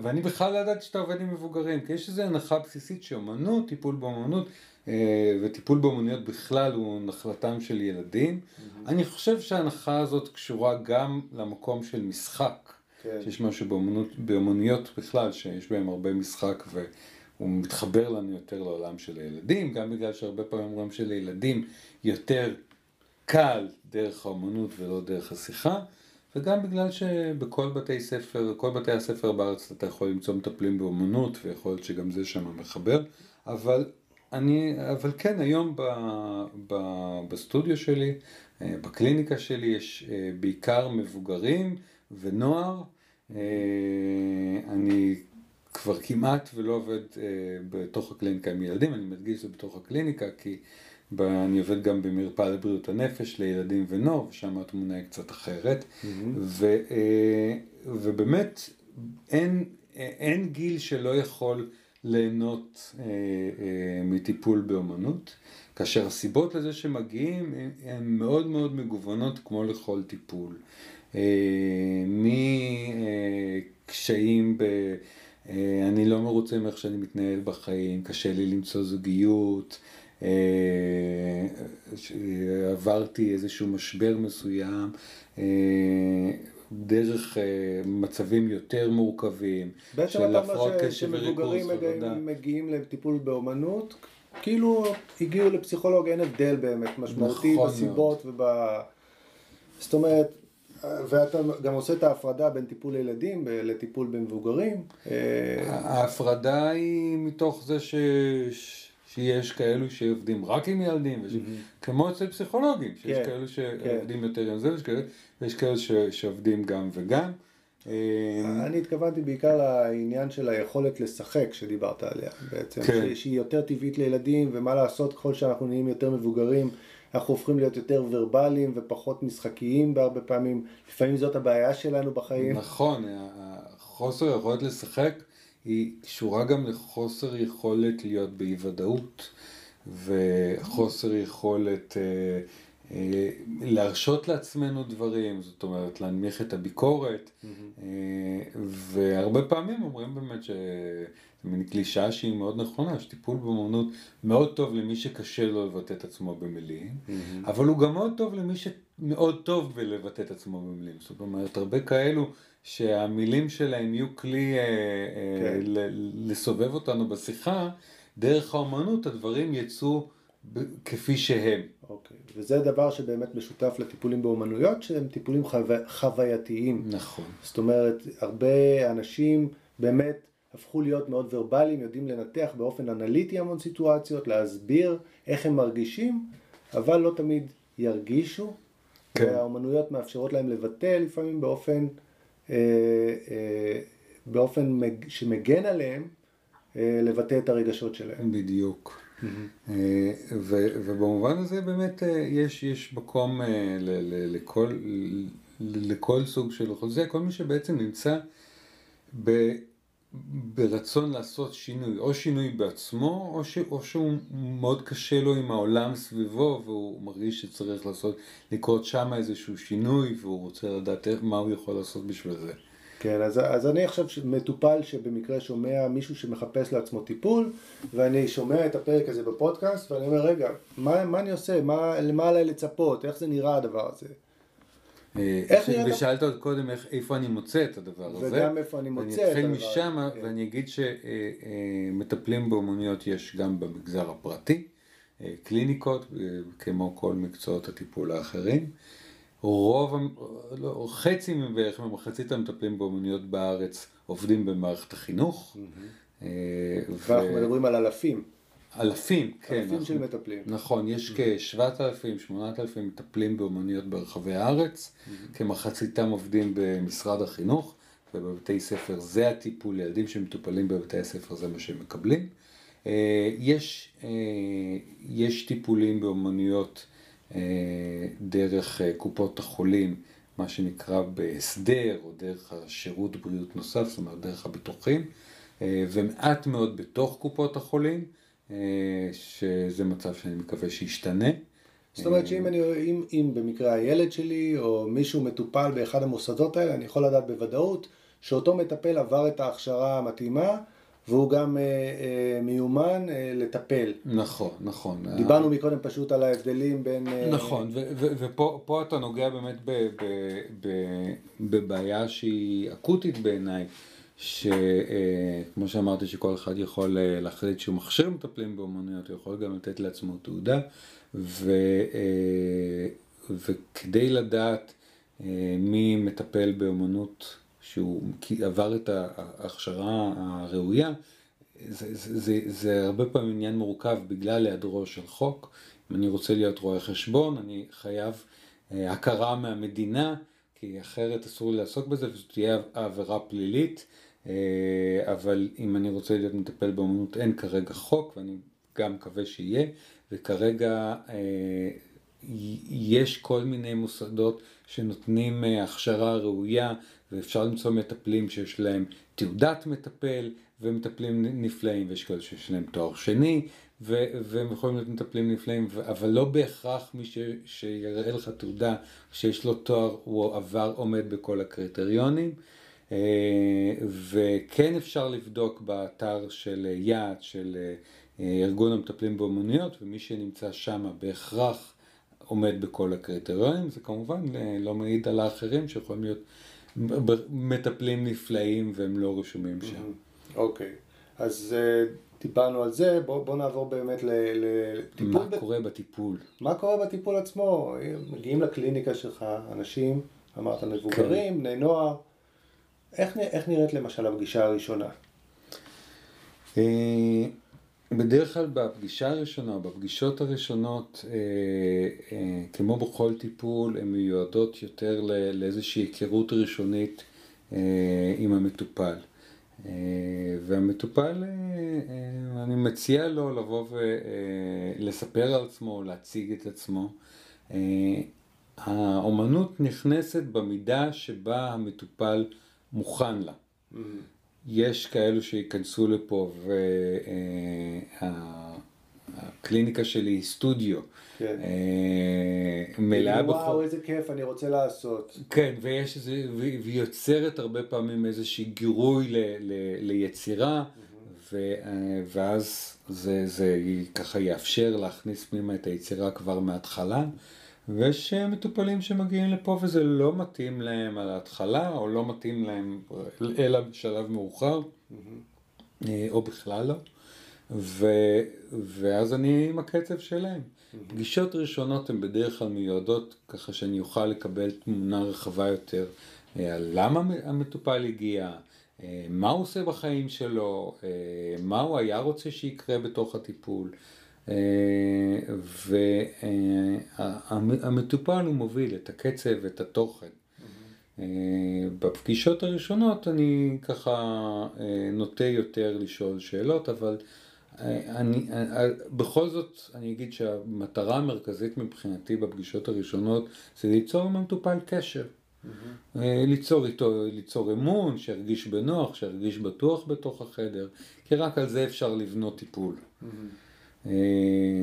[SPEAKER 2] ואני בכלל לא ידעתי שאתה עובד עם מבוגרים, כי יש איזו הנחה בסיסית שאומנות, טיפול באומנות אה, וטיפול באומנויות בכלל הוא נחלתם של ילדים. אני חושב שההנחה הזאת קשורה גם למקום של משחק.
[SPEAKER 1] כן.
[SPEAKER 2] שיש משהו באומנות, באומנויות בכלל, שיש בהם הרבה משחק והוא מתחבר לנו יותר לעולם של הילדים, גם בגלל שהרבה פעמים אומרים שלילדים יותר קל דרך האומנות ולא דרך השיחה, וגם בגלל שבכל בתי ספר, כל בתי הספר בארץ אתה יכול למצוא מטפלים באומנות, ויכול להיות שגם זה שם מחבר, אבל אני, אבל כן, היום ב, ב, בסטודיו שלי, אה, בקליניקה שלי, יש אה, בעיקר מבוגרים ונוער. אה, אני כבר כמעט ולא עובד אה, בתוך הקליניקה עם ילדים, אני מדגיש את זה בתוך הקליניקה, כי ב- אני עובד גם במרפאה לבריאות הנפש לילדים ונוער, ושם התמונה היא קצת אחרת. ו, אה, ובאמת, אין, אין גיל שלא יכול ליהנות אה, אה, מטיפול באומנות, כאשר הסיבות לזה שמגיעים הן- הן מאוד מאוד מגוונות כמו לכל טיפול. אה, מקשיים ב... אה, אני לא מרוצה מאיך שאני מתנהל בחיים, קשה לי למצוא זוגיות, אה, עברתי איזשהו משבר מסוים, אה, דרך מצבים יותר מורכבים,
[SPEAKER 1] בעצם
[SPEAKER 2] של
[SPEAKER 1] אתה
[SPEAKER 2] הפרעות
[SPEAKER 1] אומר
[SPEAKER 2] קשב וריכוז
[SPEAKER 1] שמבוגרים
[SPEAKER 2] וחרדה.
[SPEAKER 1] מגיעים, מגיעים לטיפול באומנות, כאילו הגיעו לפסיכולוג, אין הבדל באמת משמעותי
[SPEAKER 2] נכון
[SPEAKER 1] בסיבות וב... זאת אומרת, ואתה גם עושה את ההפרדה בין טיפול לילדים לטיפול במבוגרים. אה,
[SPEAKER 2] ההפרדה היא מתוך זה ש... שיש כאלו שעובדים רק עם ילדים, וש... כמו אצל פסיכולוגים, שיש
[SPEAKER 1] כן,
[SPEAKER 2] כאלו שעובדים יותר עם זה, ויש כאלו, ויש כאלו ש... שעובדים גם וגם. אה,
[SPEAKER 1] אני התכוונתי בעיקר לעניין של היכולת לשחק שדיברת עליה בעצם,
[SPEAKER 2] כן.
[SPEAKER 1] שהיא יותר טבעית לילדים ומה לעשות ככל שאנחנו נהיים יותר מבוגרים אנחנו הופכים להיות יותר ורבליים ופחות משחקיים בהרבה פעמים, לפעמים זאת הבעיה שלנו בחיים.
[SPEAKER 2] נכון, החוסר יכולת לשחק היא קשורה גם לחוסר יכולת להיות באי ודאות וחוסר יכולת אה, להרשות לעצמנו דברים, זאת אומרת להנמיך את הביקורת, אה, והרבה פעמים אומרים באמת שזה מין קלישאה שהיא מאוד נכונה, שטיפול באמנות מאוד טוב למי שקשה לו לבטא את עצמו במילים, אבל הוא גם מאוד טוב למי שמאוד טוב בלבטא את עצמו במילים, זאת אומרת הרבה כאלו שהמילים שלהם יהיו כלי אה, כן. לסובב אותנו בשיחה, דרך האמנות הדברים יצאו כפי שהם.
[SPEAKER 1] אוקיי, וזה דבר שבאמת משותף לטיפולים באומנויות, שהם טיפולים חו... חווייתיים.
[SPEAKER 2] נכון.
[SPEAKER 1] זאת אומרת, הרבה אנשים באמת הפכו להיות מאוד ורבליים, יודעים לנתח באופן אנליטי המון סיטואציות, להסביר איך הם מרגישים, אבל לא תמיד ירגישו. כן. והאומנויות מאפשרות להם לבטא לפעמים באופן, אה, אה, באופן מג... שמגן עליהם, אה, לבטא את הרגשות שלהם.
[SPEAKER 2] בדיוק. אה, ובמובן הזה באמת אה, יש, יש מקום אה, לכל, לכל סוג של אוכלוסייה, כל מי שבעצם נמצא ב, ברצון לעשות שינוי, או שינוי בעצמו, או, ש, או שהוא מאוד קשה לו עם העולם סביבו, והוא מרגיש שצריך לעשות, לקרות שם איזשהו שינוי, והוא רוצה לדעת מה הוא יכול לעשות בשביל זה.
[SPEAKER 1] כן, אז, אז אני עכשיו מטופל שבמקרה שומע מישהו שמחפש לעצמו טיפול, ואני שומע את הפרק הזה בפודקאסט, ואני אומר, רגע, מה, מה אני עושה? מה, למה עליי לצפות? איך זה נראה הדבר הזה?
[SPEAKER 2] אה, איך נראה... ושאלת עוד קודם איך, איפה אני מוצא את הדבר הזה.
[SPEAKER 1] וגם איפה אני מוצא את הדבר
[SPEAKER 2] הזה. אני אתחיל משם, כן. ואני אגיד שמטפלים אה, אה, באומנויות יש גם במגזר הפרטי, קליניקות, כמו כל מקצועות הטיפול האחרים. רוב, לא, חצי מבערך, ממחצית המטפלים באומנויות בארץ עובדים במערכת החינוך.
[SPEAKER 1] Mm-hmm. ואנחנו מדברים על אלפים.
[SPEAKER 2] אלפים, כן.
[SPEAKER 1] אלפים אנחנו, של מטפלים.
[SPEAKER 2] נכון, יש כ-7,000, 8,000 מטפלים באומנויות ברחבי הארץ, mm-hmm. כמחציתם עובדים במשרד החינוך, ובבתי ספר זה הטיפול, ילדים שמטופלים בבתי הספר זה מה שהם מקבלים. אה, יש, אה, יש טיפולים באומנויות דרך אה, קופות החולים, מה שנקרא בהסדר, או דרך השירות בריאות נוסף, זאת אומרת דרך הביטוחים, אה, ומעט מאוד בתוך קופות החולים, שזה מצב שאני מקווה שישתנה.
[SPEAKER 1] זאת אומרת שאם אני, אם, אם במקרה הילד שלי או מישהו מטופל באחד המוסדות האלה, אני יכול לדעת בוודאות שאותו מטפל עבר את ההכשרה המתאימה והוא גם אה, אה, מיומן אה, לטפל.
[SPEAKER 2] נכון, נכון.
[SPEAKER 1] דיברנו אה... מקודם פשוט על ההבדלים בין...
[SPEAKER 2] אה... נכון, ופה אתה נוגע באמת בבעיה שהיא אקוטית בעיניי, שכמו אה, שאמרתי שכל אחד יכול אה, להחליט שהוא מכשיר מטפלים באומנויות, הוא יכול גם לתת לעצמו תעודה, ו, אה, וכדי לדעת אה, מי מטפל באומנות שהוא עבר את ההכשרה הראויה, זה, זה, זה, זה הרבה פעמים עניין מורכב בגלל היעדרו של חוק. אם אני רוצה להיות רואה חשבון, אני חייב אה, הכרה מהמדינה, כי אחרת אסור לי לעסוק בזה וזאת תהיה עבירה פלילית. אה, אבל אם אני רוצה להיות מטפל באמנות, אין כרגע חוק, ואני גם מקווה שיהיה, וכרגע אה, יש כל מיני מוסדות שנותנים הכשרה ראויה ואפשר למצוא מטפלים שיש להם תעודת מטפל ומטפלים נפלאים, ויש כאלה שיש להם תואר שני ו- והם יכולים להיות מטפלים נפלאים, אבל לא בהכרח מי ש- שיראה לך תעודה שיש לו תואר הוא עבר עומד בכל הקריטריונים. אה, וכן אפשר לבדוק באתר של יעד של אה, ארגון המטפלים באומנויות, ומי שנמצא שם בהכרח עומד בכל הקריטריונים, זה כמובן אה, לא מעיד על האחרים שיכולים להיות מטפלים נפלאים והם לא רשומים שם.
[SPEAKER 1] אוקיי, אז אה, דיברנו על זה, בוא, בוא נעבור באמת לטיפול.
[SPEAKER 2] מה קורה בטיפול?
[SPEAKER 1] מה קורה בטיפול עצמו? מגיעים לקליניקה שלך אנשים, אמרת מבוגרים, כן. בני נוער, איך, איך נראית למשל הפגישה הראשונה?
[SPEAKER 2] אה, בדרך כלל בפגישה הראשונה, בפגישות הראשונות, אה, אה, כמו בכל טיפול, הן מיועדות יותר לאיזושהי היכרות ראשונית אה, עם המטופל. אה, והמטופל, אה, אה, אני מציע לו לבוא ולספר על עצמו, להציג את עצמו. אה, האומנות נכנסת במידה שבה המטופל מוכן לה. Mm-hmm. יש כאלו שייכנסו לפה הקליניקה שלי היא סטודיו.
[SPEAKER 1] כן.
[SPEAKER 2] אה, מלאה
[SPEAKER 1] וואו,
[SPEAKER 2] בכל...
[SPEAKER 1] איזה כיף, אני רוצה לעשות.
[SPEAKER 2] כן, ויש איזה, והיא והיא יוצרת הרבה פעמים איזושהי גירוי ל, ל, ליצירה, ו, אה, ואז זה, זה ככה יאפשר להכניס פנימה את היצירה כבר מההתחלה. ויש אה, מטופלים שמגיעים לפה וזה לא מתאים להם על ההתחלה, או לא מתאים להם אלא בשלב מאוחר, אה, או בכלל לא. ו, ואז אני עם הקצב שלהם. פגישות ראשונות הן בדרך כלל מיועדות ככה שאני אוכל לקבל תמונה רחבה יותר אה, על למה המטופל הגיע, אה, מה הוא עושה בחיים שלו, אה, מה הוא היה רוצה שיקרה בתוך הטיפול. והמטופל הוא מוביל את הקצב, את התוכן. בפגישות הראשונות אני ככה נוטה יותר לשאול שאלות, אבל אני, בכל זאת אני אגיד שהמטרה המרכזית מבחינתי בפגישות הראשונות זה ליצור עם המטופל קשר. Mm-hmm. ליצור איתו, ליצור אמון, שירגיש בנוח, שירגיש בטוח בתוך החדר, כי רק על זה אפשר לבנות טיפול. Mm-hmm.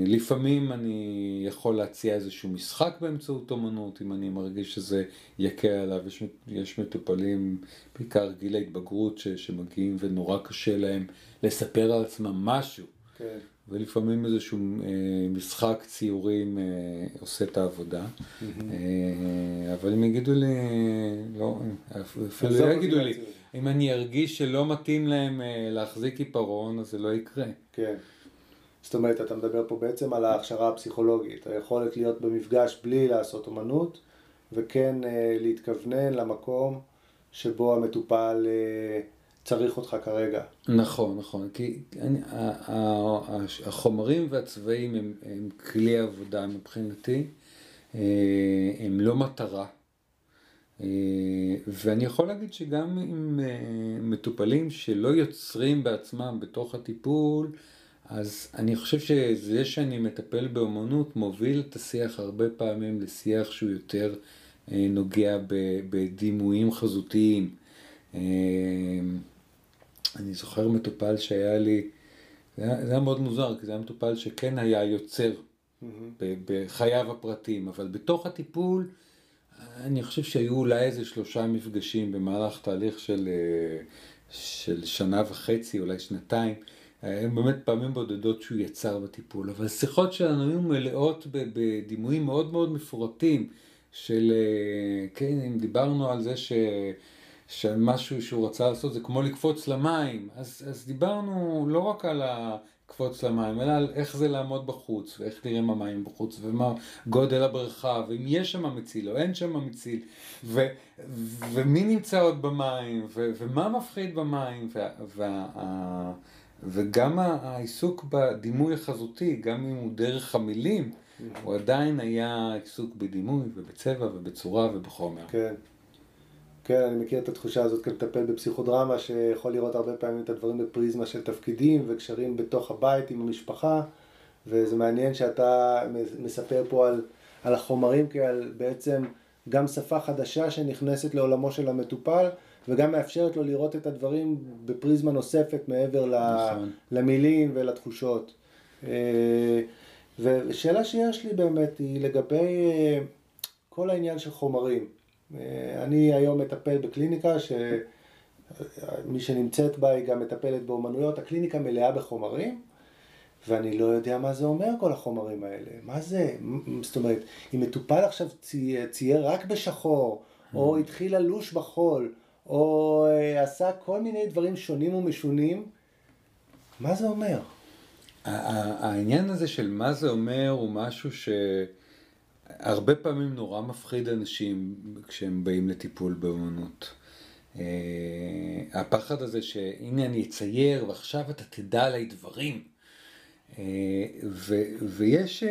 [SPEAKER 2] לפעמים אני יכול להציע איזשהו משחק באמצעות אומנות, אם אני מרגיש שזה יקל עליו. יש, יש מטופלים, בעיקר גיל ההתבגרות, ש, שמגיעים ונורא קשה להם לספר על עצמם משהו. כן. ולפעמים איזשהו אה, משחק ציורים אה, עושה את העבודה. Mm-hmm. אה, אבל אם יגידו לי, לא, אפילו לא יגידו לי, אם אני ארגיש שלא מתאים להם אה, להחזיק עיפרון, אז זה לא יקרה.
[SPEAKER 1] כן. זאת אומרת, אתה מדבר פה בעצם על ההכשרה הפסיכולוגית, היכולת להיות במפגש בלי לעשות אומנות, וכן אה, להתכוונן למקום שבו המטופל אה, צריך אותך כרגע.
[SPEAKER 2] נכון, נכון, כי אני, החומרים והצבעים הם, הם כלי עבודה מבחינתי, אה, הם לא מטרה. ואני יכול להגיד שגם עם מטופלים שלא יוצרים בעצמם בתוך הטיפול, אז אני חושב שזה שאני מטפל באומנות מוביל את השיח הרבה פעמים לשיח שהוא יותר נוגע בדימויים חזותיים. אני זוכר מטופל שהיה לי, זה היה, זה היה מאוד מוזר, כי זה היה מטופל שכן היה יוצר mm-hmm. בחייו הפרטיים, אבל בתוך הטיפול, אני חושב שהיו אולי איזה שלושה מפגשים במהלך תהליך של, אה, של שנה וחצי, אולי שנתיים. היו באמת פעמים בודדות שהוא יצר בטיפול, אבל שיחות שלנו היו מלאות בדימויים מאוד מאוד מפורטים של, אה, כן, אם דיברנו על זה ש... שמשהו שהוא רצה לעשות זה כמו לקפוץ למים, אז, אז דיברנו לא רק על הקפוץ למים, אלא על איך זה לעמוד בחוץ, ואיך נראים המים בחוץ, ומה גודל הבריכה, ואם יש שם מציל או אין שם מציל, ו, ומי נמצא עוד במים, ו, ומה מפחיד במים, ו, וה, וגם העיסוק בדימוי החזותי, גם אם הוא דרך המילים, הוא עדיין היה עיסוק בדימוי ובצבע ובצורה ובחומר.
[SPEAKER 1] כן. כן, אני מכיר את התחושה הזאת כמטפל בפסיכודרמה, שיכול לראות הרבה פעמים את הדברים בפריזמה של תפקידים וקשרים בתוך הבית עם המשפחה, וזה מעניין שאתה מספר פה על, על החומרים כעל בעצם גם שפה חדשה שנכנסת לעולמו של המטופל, וגם מאפשרת לו לראות את הדברים בפריזמה נוספת מעבר נכון. למילים ולתחושות. אה, ושאלה שיש לי באמת היא לגבי אה, כל העניין של חומרים. אה, אני היום מטפל בקליניקה שמי שנמצאת בה היא גם מטפלת באומנויות, הקליניקה מלאה בחומרים ואני לא יודע מה זה אומר כל החומרים האלה, מה זה, זאת אומרת, אם מטופל עכשיו צייר, רק בשחור, או mm. התחיל ללוש בחול, או אה, עשה כל מיני דברים שונים ומשונים, מה זה אומר?
[SPEAKER 2] העניין הזה של מה זה אומר הוא משהו ש... הרבה פעמים נורא מפחיד אנשים כשהם באים לטיפול באמנות. Uh, הפחד הזה שהנה אני אצייר ועכשיו אתה תדע עליי דברים. Uh, ו, ויש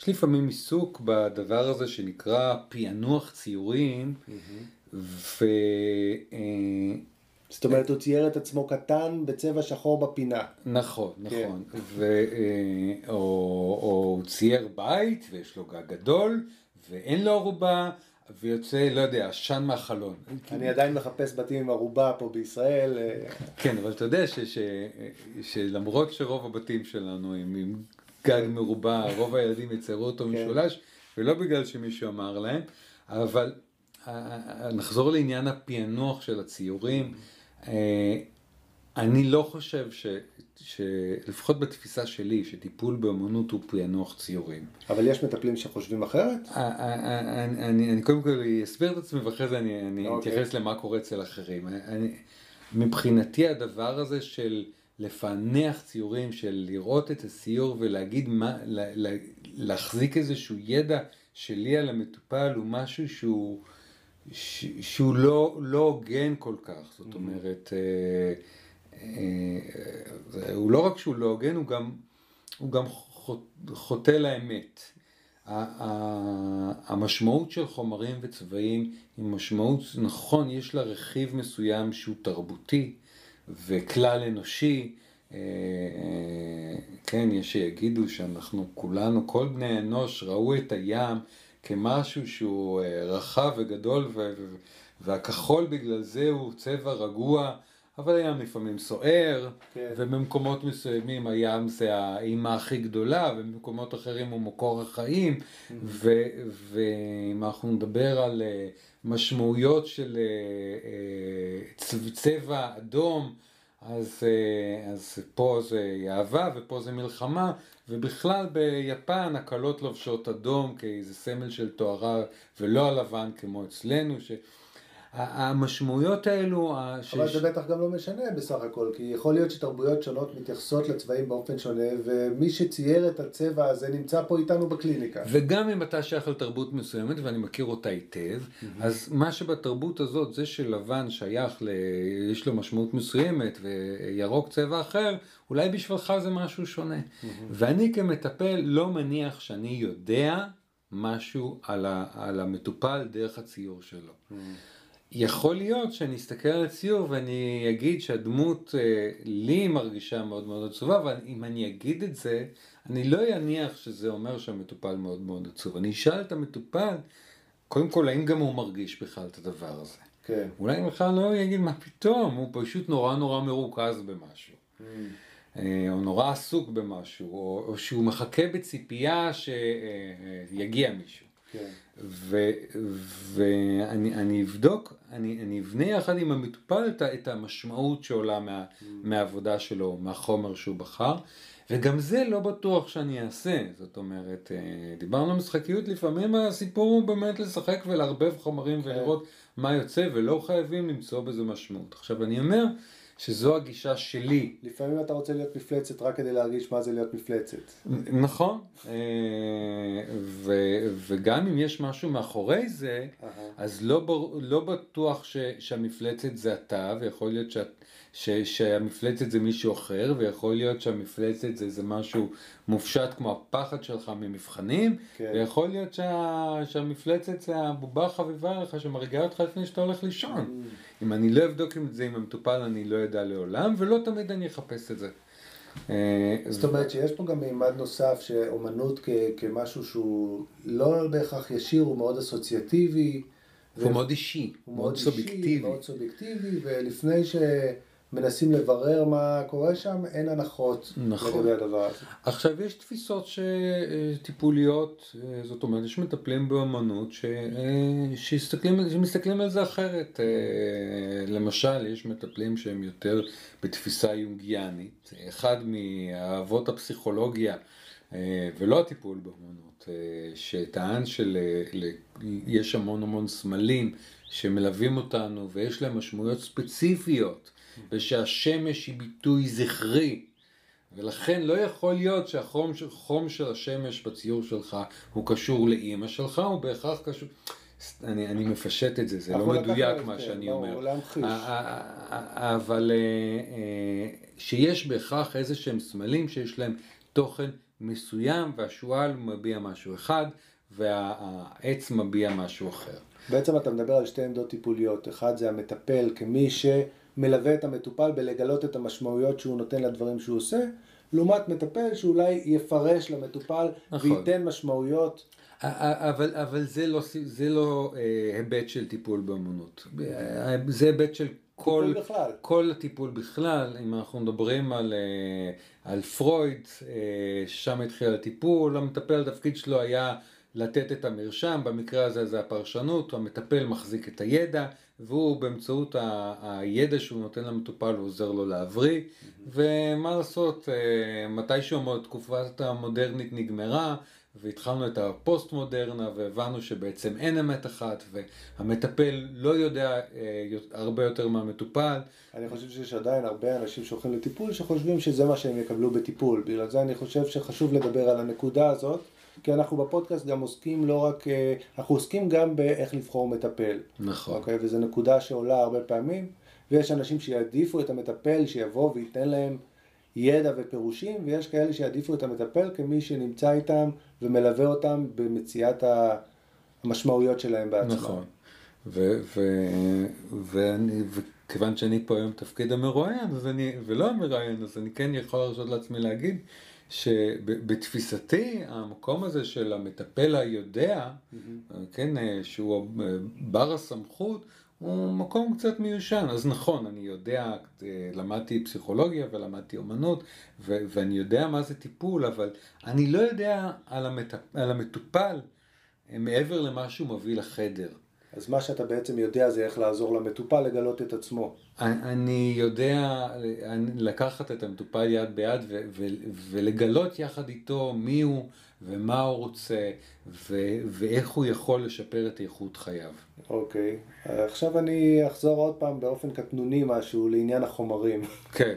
[SPEAKER 2] יש לפעמים עיסוק בדבר הזה שנקרא פענוח ציורים, mm-hmm. ו... Uh,
[SPEAKER 1] זאת אומרת, הוא צייר את עצמו קטן בצבע שחור בפינה.
[SPEAKER 2] נכון, כן. נכון. כן. ו, או, או הוא צייר בית ויש לו גג גדול ואין לו ערובה, ויוצא, לא יודע, עשן מהחלון.
[SPEAKER 1] אני עדיין מחפש בתים עם ערובה פה בישראל. אה,
[SPEAKER 2] כן, אבל אתה יודע ש, ש, שלמרות שרוב הבתים שלנו הם עם גג מרובע, רוב הילדים יצרו אותו
[SPEAKER 1] כן.
[SPEAKER 2] משולש, ולא בגלל שמישהו אמר להם, אבל אה, אה, נחזור לעניין הפענוח של הציורים. אה, אני לא חושב ש... שלפחות בתפיסה שלי, שטיפול באמנות הוא פענוח ציורים.
[SPEAKER 1] אבל יש מטפלים שחושבים אחרת?
[SPEAKER 2] אה, אה, אני, אני, אני קודם כל אסביר את עצמי ואחרי זה אני, אני
[SPEAKER 1] אוקיי.
[SPEAKER 2] אתייחס למה קורה אצל אחרים. אני, מבחינתי הדבר הזה של לפענח ציורים, של לראות את הציור ולהגיד מה, לה, להחזיק איזשהו ידע שלי על המטופל הוא משהו שהוא, ש, שהוא לא, לא הוגן כל כך. זאת אומרת, אה, אה, הוא לא רק שהוא לא הוגן, הוא גם, הוא גם חוט- חוטא לאמת. המשמעות של חומרים וצבעים היא משמעות, נכון, יש לה רכיב מסוים שהוא תרבותי וכלל אנושי, אה, אה, כן, יש שיגידו שאנחנו כולנו, כל בני האנוש ראו את הים כמשהו שהוא אה, רחב וגדול ו- והכחול בגלל זה הוא צבע רגוע, אבל הים לפעמים סוער,
[SPEAKER 1] כן.
[SPEAKER 2] ובמקומות מסוימים הים זה האימא הכי גדולה, ובמקומות אחרים הוא מקור החיים, ו- ואם אנחנו נדבר על אה, משמעויות של אה, צבע אדום, אז, אה, אז פה זה אהבה ופה זה מלחמה, ובכלל ביפן הקלות לובשות אדום כאיזה סמל של טהרה ולא הלבן כמו אצלנו, ש... המשמעויות האלו, ה- ש-
[SPEAKER 1] אבל זה בטח גם לא משנה בסך הכל, כי יכול להיות שתרבויות שונות מתייחסות לצבעים באופן שונה, ומי שצייר את הצבע הזה נמצא פה איתנו בקליניקה.
[SPEAKER 2] וגם אם אתה שייך לתרבות מסוימת, ואני מכיר אותה היטב, אז מה שבתרבות הזאת, זה שלבן שייך, ל... יש לו משמעות מסוימת, וירוק צבע אחר, אולי בשבילך זה משהו שונה. ואני כמטפל לא מניח שאני יודע משהו על, ה... על המטופל דרך הציור שלו. יכול להיות שאני אסתכל על הציור ואני אגיד שהדמות אה, לי מרגישה מאוד מאוד עצובה, אבל אם אני אגיד את זה, אני לא אניח שזה אומר שהמטופל מאוד מאוד עצוב. אני אשאל את המטופל, קודם כל, האם גם הוא מרגיש בכלל את הדבר הזה.
[SPEAKER 1] כן.
[SPEAKER 2] אולי בכלל לא יגיד מה פתאום, הוא פשוט נורא נורא מרוכז במשהו. אה, או נורא עסוק במשהו, או, או שהוא מחכה בציפייה שיגיע מישהו.
[SPEAKER 1] כן.
[SPEAKER 2] ו- ואני אני אבדוק, אני, אני אבנה יחד עם המטופל את, את המשמעות שעולה מה, מהעבודה שלו, מהחומר שהוא בחר, וגם זה לא בטוח שאני אעשה, זאת אומרת, אה, דיברנו על משחקיות, לפעמים הסיפור הוא באמת לשחק ולערבב חומרים ולראות מה יוצא, ולא חייבים למצוא בזה משמעות. עכשיו אני אומר שזו הגישה שלי
[SPEAKER 1] לפעמים אתה רוצה להיות מפלצת רק כדי להרגיש מה זה להיות מפלצת.
[SPEAKER 2] נכון, אה, ו- וגם אם יש משהו מאחורי זה. אז לא, לא בטוח ש- שהמפלצת זה אתה, ויכול להיות ש- ש- שהמפלצת זה מישהו אחר, ויכול להיות שהמפלצת זה, זה משהו מופשט כמו הפחד שלך ממבחנים,
[SPEAKER 1] כן.
[SPEAKER 2] ויכול להיות שה- שהמפלצת זה הבובה החביבה לך שמרגיעה אותך לפני שאתה הולך לישון. אם אני לא אבדוק את זה עם המטופל, אני לא אדע לעולם, ולא תמיד אני אחפש את זה. אה,
[SPEAKER 1] זאת אומרת שיש פה גם מימד נוסף שאומנות כ- כמשהו שהוא לא בהכרח ישיר, הוא מאוד אסוציאטיבי.
[SPEAKER 2] הוא מאוד אישי,
[SPEAKER 1] הוא
[SPEAKER 2] מאוד
[SPEAKER 1] אישי,
[SPEAKER 2] סובייקטיבי.
[SPEAKER 1] מאוד סובייקטיבי, ולפני שמנסים לברר מה קורה שם, אין הנחות
[SPEAKER 2] נכון.
[SPEAKER 1] לגבי הדבר הזה.
[SPEAKER 2] עכשיו יש תפיסות טיפוליות, אה, זאת אומרת יש מטפלים באמנות ש... אה, שמסתכלים, שמסתכלים על זה אחרת. אה, למשל יש מטפלים שהם יותר בתפיסה יונגיאנית. אחד מאבות הפסיכולוגיה ולא הטיפול באמנות, שטען שיש המון המון סמלים שמלווים אותנו ויש להם משמעויות ספציפיות ושהשמש היא ביטוי זכרי ולכן לא יכול להיות שהחום של, חום של השמש בציור שלך הוא קשור לאימא שלך, הוא בהכרח קשור... אני, אני מפשט את זה, זה לא מדויק מה שאני אומר. אבל אה, אה, שיש בהכרח איזה שהם סמלים שיש להם תוכן מסוים, והשועל מביע משהו אחד, והעץ מביע משהו אחר.
[SPEAKER 1] בעצם אתה מדבר על שתי עמדות טיפוליות. אחד זה המטפל כמי שמלווה את המטופל בלגלות את המשמעויות שהוא נותן לדברים שהוא עושה, לעומת מטפל שאולי יפרש למטופל
[SPEAKER 2] נכון.
[SPEAKER 1] וייתן משמעויות.
[SPEAKER 2] אבל, אבל זה לא, זה לא אה, היבט של טיפול באמנות. אה, זה היבט של כל,
[SPEAKER 1] בכלל.
[SPEAKER 2] כל הטיפול בכלל, אם אנחנו מדברים על, אה, על פרויד, אה, שם התחיל הטיפול, המטפל התפקיד שלו היה לתת את המרשם, במקרה הזה זה הפרשנות, המטפל מחזיק את הידע, והוא באמצעות ה- הידע שהוא נותן למטופל הוא עוזר לו להבריא, ומה לעשות, אה, מתישהו התקופת המודרנית נגמרה, והתחלנו את הפוסט מודרנה והבנו שבעצם אין אמת אחת והמטפל לא יודע אה, הרבה יותר מהמטופל.
[SPEAKER 1] אני חושב שיש עדיין הרבה אנשים שהולכים לטיפול שחושבים שזה מה שהם יקבלו בטיפול. בגלל זה אני חושב שחשוב לדבר על הנקודה הזאת, כי אנחנו בפודקאסט גם עוסקים לא רק, אה, אנחנו עוסקים גם באיך לבחור מטפל.
[SPEAKER 2] נכון.
[SPEAKER 1] אוקיי? וזו נקודה שעולה הרבה פעמים, ויש אנשים שיעדיפו את המטפל שיבוא וייתן להם ידע ופירושים, ויש כאלה שיעדיפו את המטפל כמי שנמצא איתם ומלווה אותם במציאת המשמעויות שלהם בעצמם.
[SPEAKER 2] נכון. ו- ו- ואני, וכיוון שאני פה היום תפקיד המרואיין, אז אני, ולא המראיין, אז אני כן יכול להרשות לעצמי להגיד שבתפיסתי המקום הזה של המטפל היודע, mm-hmm. כן, שהוא בר הסמכות, הוא מקום קצת מיושן. אז נכון, אני יודע, למדתי פסיכולוגיה ולמדתי אומנות, ו- ואני יודע מה זה טיפול, אבל אני לא יודע על, המטפ... על המטופל מעבר למה שהוא מביא לחדר.
[SPEAKER 1] אז מה שאתה בעצם יודע זה איך לעזור למטופל לגלות את עצמו.
[SPEAKER 2] אני יודע לקחת את המטופל יד ביד ו- ו- ולגלות יחד איתו מי הוא ומה הוא רוצה ו- ואיך הוא יכול לשפר את איכות חייו.
[SPEAKER 1] אוקיי, עכשיו אני אחזור עוד פעם באופן קטנוני משהו לעניין החומרים.
[SPEAKER 2] כן.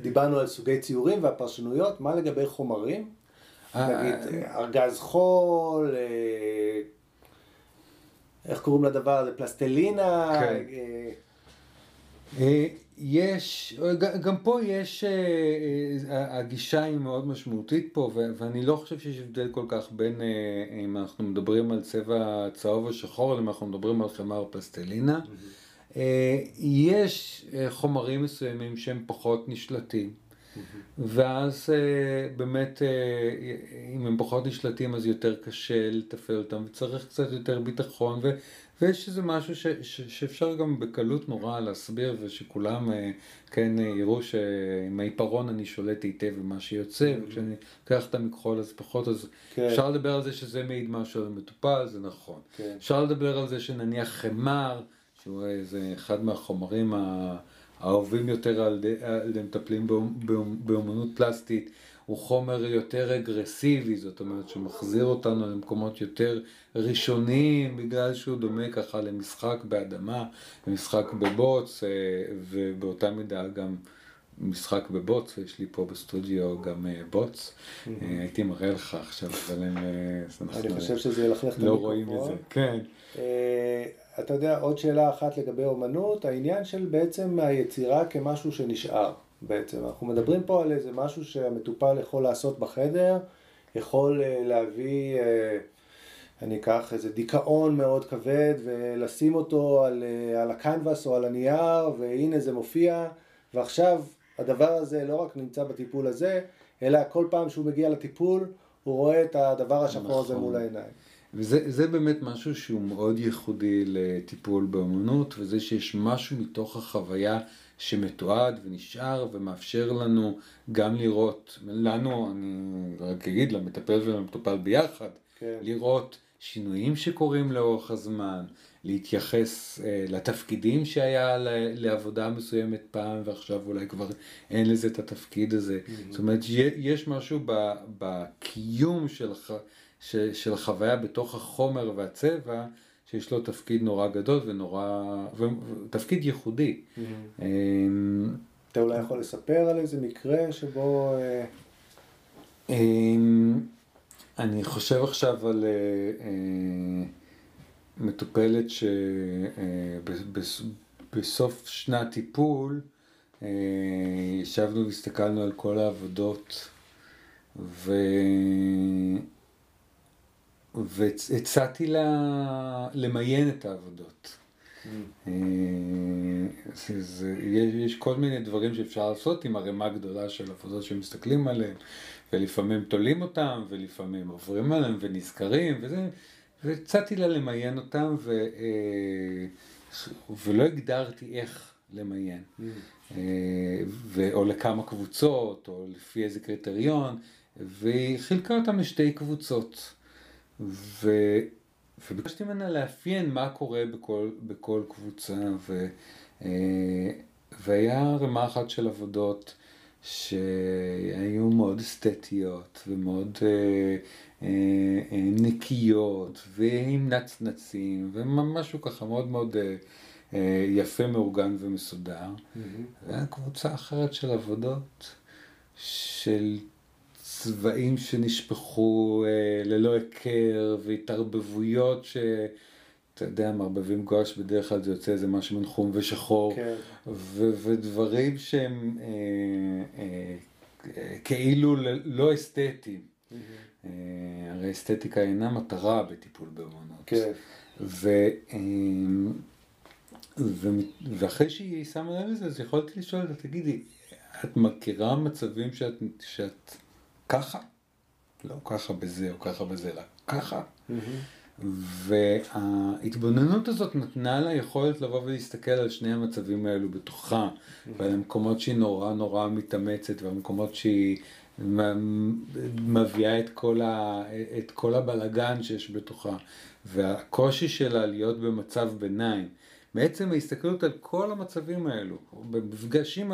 [SPEAKER 1] דיברנו על סוגי ציורים והפרשנויות, מה לגבי חומרים? נגיד ארגז חול, איך קוראים לדבר הזה? פלסטלינה?
[SPEAKER 2] כן. יש, גם פה יש, הגישה היא מאוד משמעותית פה, ואני לא חושב שיש הבדל כל כך בין אם אנחנו מדברים על צבע צהוב או שחור, אם אנחנו מדברים על חמר פלסטלינה. יש חומרים מסוימים שהם פחות נשלטים. ואז באמת, אם הם פחות נשלטים אז יותר קשה לתפעל אותם, וצריך קצת יותר ביטחון, ו, ויש איזה משהו ש, ש, שאפשר גם בקלות נורא להסביר, ושכולם כן יראו שעם העיפרון אני שולט היטב במה שיוצא, וכשאני לוקח את המכחול אז פחות, אז כן. אפשר לדבר על זה שזה מעיד משהו על המטופל, זה נכון. כן. אפשר לדבר על זה שנניח חמר, שהוא איזה אחד מהחומרים ה... האהובים יותר על ידי מטפלים באומנות פלסטית, הוא חומר יותר אגרסיבי, זאת אומרת שמחזיר אותנו למקומות יותר ראשוניים, בגלל שהוא דומה ככה למשחק באדמה, למשחק בבוץ, ובאותה מידה גם משחק בבוץ, יש לי פה בסטודיו גם בוץ, הייתי מראה לך עכשיו, אבל הם...
[SPEAKER 1] אני חושב שזה ילכלך את
[SPEAKER 2] המיקרופון. לא רואים את זה, כן.
[SPEAKER 1] אתה יודע, עוד שאלה אחת לגבי אומנות, העניין של בעצם היצירה כמשהו שנשאר בעצם. אנחנו מדברים פה על איזה משהו שהמטופל יכול לעשות בחדר, יכול להביא, אני אקח איזה דיכאון מאוד כבד ולשים אותו על, על הקנבס או על הנייר, והנה זה מופיע, ועכשיו הדבר הזה לא רק נמצא בטיפול הזה, אלא כל פעם שהוא מגיע לטיפול, הוא רואה את הדבר השחור נכון. הזה מול העיניים.
[SPEAKER 2] וזה באמת משהו שהוא מאוד ייחודי לטיפול באמנות, וזה שיש משהו מתוך החוויה שמתועד ונשאר ומאפשר לנו גם לראות, לנו, אני רק אגיד, למטפל ולמטופל ביחד, כן. לראות שינויים שקורים לאורך הזמן, להתייחס אה, לתפקידים שהיה לעבודה מסוימת פעם ועכשיו אולי כבר אין לזה את התפקיד הזה. Mm-hmm. זאת אומרת, יש משהו בקיום של... ש, של חוויה בתוך החומר והצבע, שיש לו תפקיד נורא גדול ונורא, ותפקיד ייחודי. Mm-hmm.
[SPEAKER 1] אתה אולי יכול לספר על איזה מקרה שבו... אה,
[SPEAKER 2] אני חושב עכשיו על אה, אה, מטופלת שבסוף שנת טיפול ישבנו והסתכלנו על כל העבודות ו... והצעתי לה למיין את העבודות. אה, זה, זה, יש, יש כל מיני דברים שאפשר לעשות עם ערימה גדולה של עבודות שמסתכלים עליהן, ולפעמים תולים אותם, ולפעמים עוברים עליהם ונזכרים, וזה, והצעתי לה למיין אותם, ו, אה, ולא הגדרתי איך למיין, ו, או לכמה קבוצות, או לפי איזה קריטריון, והיא חילקה אותם לשתי קבוצות. ו... וביקשתי ממנה לאפיין מה קורה בכל, בכל קבוצה, ו, אה, והיה רמה אחת של עבודות שהיו מאוד אסתטיות ומאוד אה, אה, נקיות ועם נצנצים ומשהו ככה מאוד מאוד אה, יפה, מאורגן ומסודר. Mm-hmm. והיה קבוצה אחרת של עבודות של צבעים שנשפכו אה, ללא היכר והתערבבויות ש... אתה יודע, מערבבים גואש בדרך כלל זה יוצא איזה משהו מן חום ושחור, כן. ו- ודברים שהם אה, אה, אה, כאילו לא אסתטיים. Mm-hmm. אה, הרי אסתטיקה אינה מטרה בטיפול באמנות. כן. ו, אה, ו, ואחרי שהיא שמה לב לזה, אז יכולתי לשאול אותה, תגידי, את מכירה מצבים שאת, שאת ככה, לא ככה בזה או ככה בזה, אלא ככה. וההתבוננות הזאת נתנה לה יכולת לבוא ולהסתכל על שני המצבים האלו בתוכה, ועל המקומות שהיא נורא נורא מתאמצת, והמקומות שהיא מביאה את כל, ה, את כל הבלגן שיש בתוכה, והקושי שלה להיות במצב ביניים. בעצם ההסתכלות על כל המצבים האלו, במפגשים,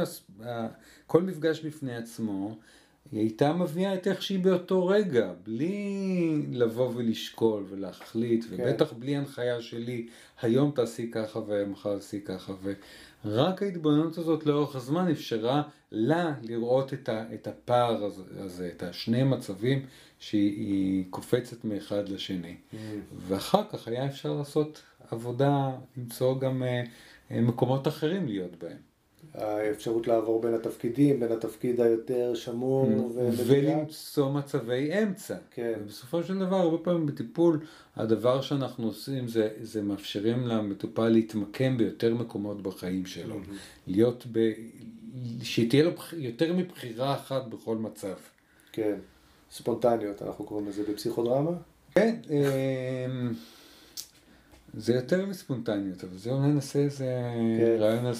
[SPEAKER 2] כל מפגש בפני עצמו, היא הייתה מביאה את איך שהיא באותו רגע, בלי לבוא ולשקול ולהחליט, כן. ובטח בלי הנחיה שלי, היום תעשי ככה ומחר תעשי ככה, ורק ההתבוננות הזאת לאורך הזמן אפשרה לה לראות את, ה, את הפער הזה, את השני מצבים שהיא קופצת מאחד לשני. Mm. ואחר כך היה אפשר לעשות עבודה, למצוא גם uh, מקומות אחרים להיות בהם.
[SPEAKER 1] האפשרות לעבור בין התפקידים, בין התפקיד היותר שמור.
[SPEAKER 2] ולמצוא מצבי אמצע. כן. ובסופו של דבר, הרבה פעמים בטיפול, הדבר שאנחנו עושים זה, זה מאפשרים למטופל להתמקם ביותר מקומות בחיים שלו. להיות ב... שתהיה לו יותר מבחירה אחת בכל מצב.
[SPEAKER 1] כן. ספונטניות, אנחנו קוראים לזה בפסיכודרמה?
[SPEAKER 2] כן. זה יותר מספונטניות, אבל זה אולי נעשה איזה כן. רעיון על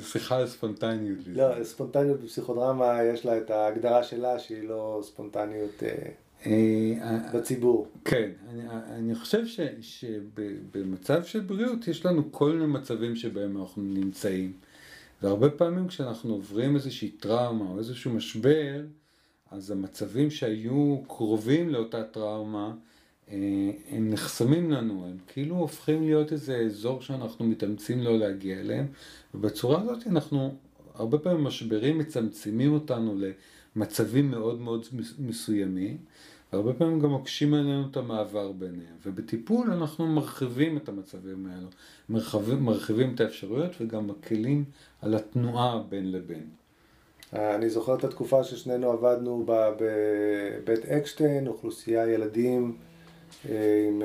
[SPEAKER 2] שיחה על ספונטניות.
[SPEAKER 1] לא, ספונטניות בפסיכודרמה יש לה את ההגדרה שלה שהיא לא ספונטניות אה, אה, בציבור.
[SPEAKER 2] כן, אני חושב שבמצב של בריאות יש לנו כל מיני מצבים שבהם אנחנו נמצאים. והרבה פעמים כשאנחנו עוברים איזושהי טראומה או איזשהו משבר, אז המצבים שהיו קרובים לאותה טראומה, אה, הם נחסמים לנו, הם כאילו הופכים להיות איזה אזור שאנחנו מתאמצים לא להגיע אליהם, ובצורה הזאת אנחנו, הרבה פעמים משברים מצמצמים אותנו למצבים מאוד מאוד מסוימים, והרבה פעמים גם מקשים עלינו את המעבר ביניהם, ובטיפול אנחנו מרחיבים את המצבים האלו, מרחיבים, מרחיבים את האפשרויות וגם מקלים על התנועה בין לבין.
[SPEAKER 1] אה, אני זוכר את התקופה ששנינו עבדנו בבית אקשטיין, אוכלוסייה ילדים
[SPEAKER 2] אה, עם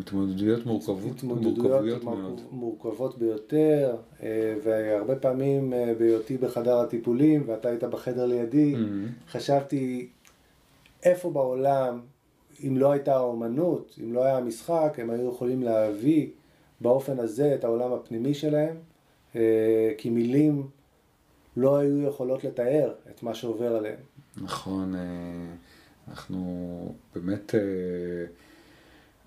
[SPEAKER 2] התמודדויות מורכבות, מורכבויות מאוד.
[SPEAKER 1] מורכבות ביותר, אה, והרבה פעמים אה, בהיותי בחדר הטיפולים, ואתה היית בחדר לידי, mm-hmm. חשבתי איפה בעולם, אם לא הייתה האומנות, אם לא היה המשחק, הם היו יכולים להביא באופן הזה את העולם הפנימי שלהם, כי מילים לא היו יכולות לתאר את מה שעובר עליהם.
[SPEAKER 2] נכון. אנחנו באמת אה,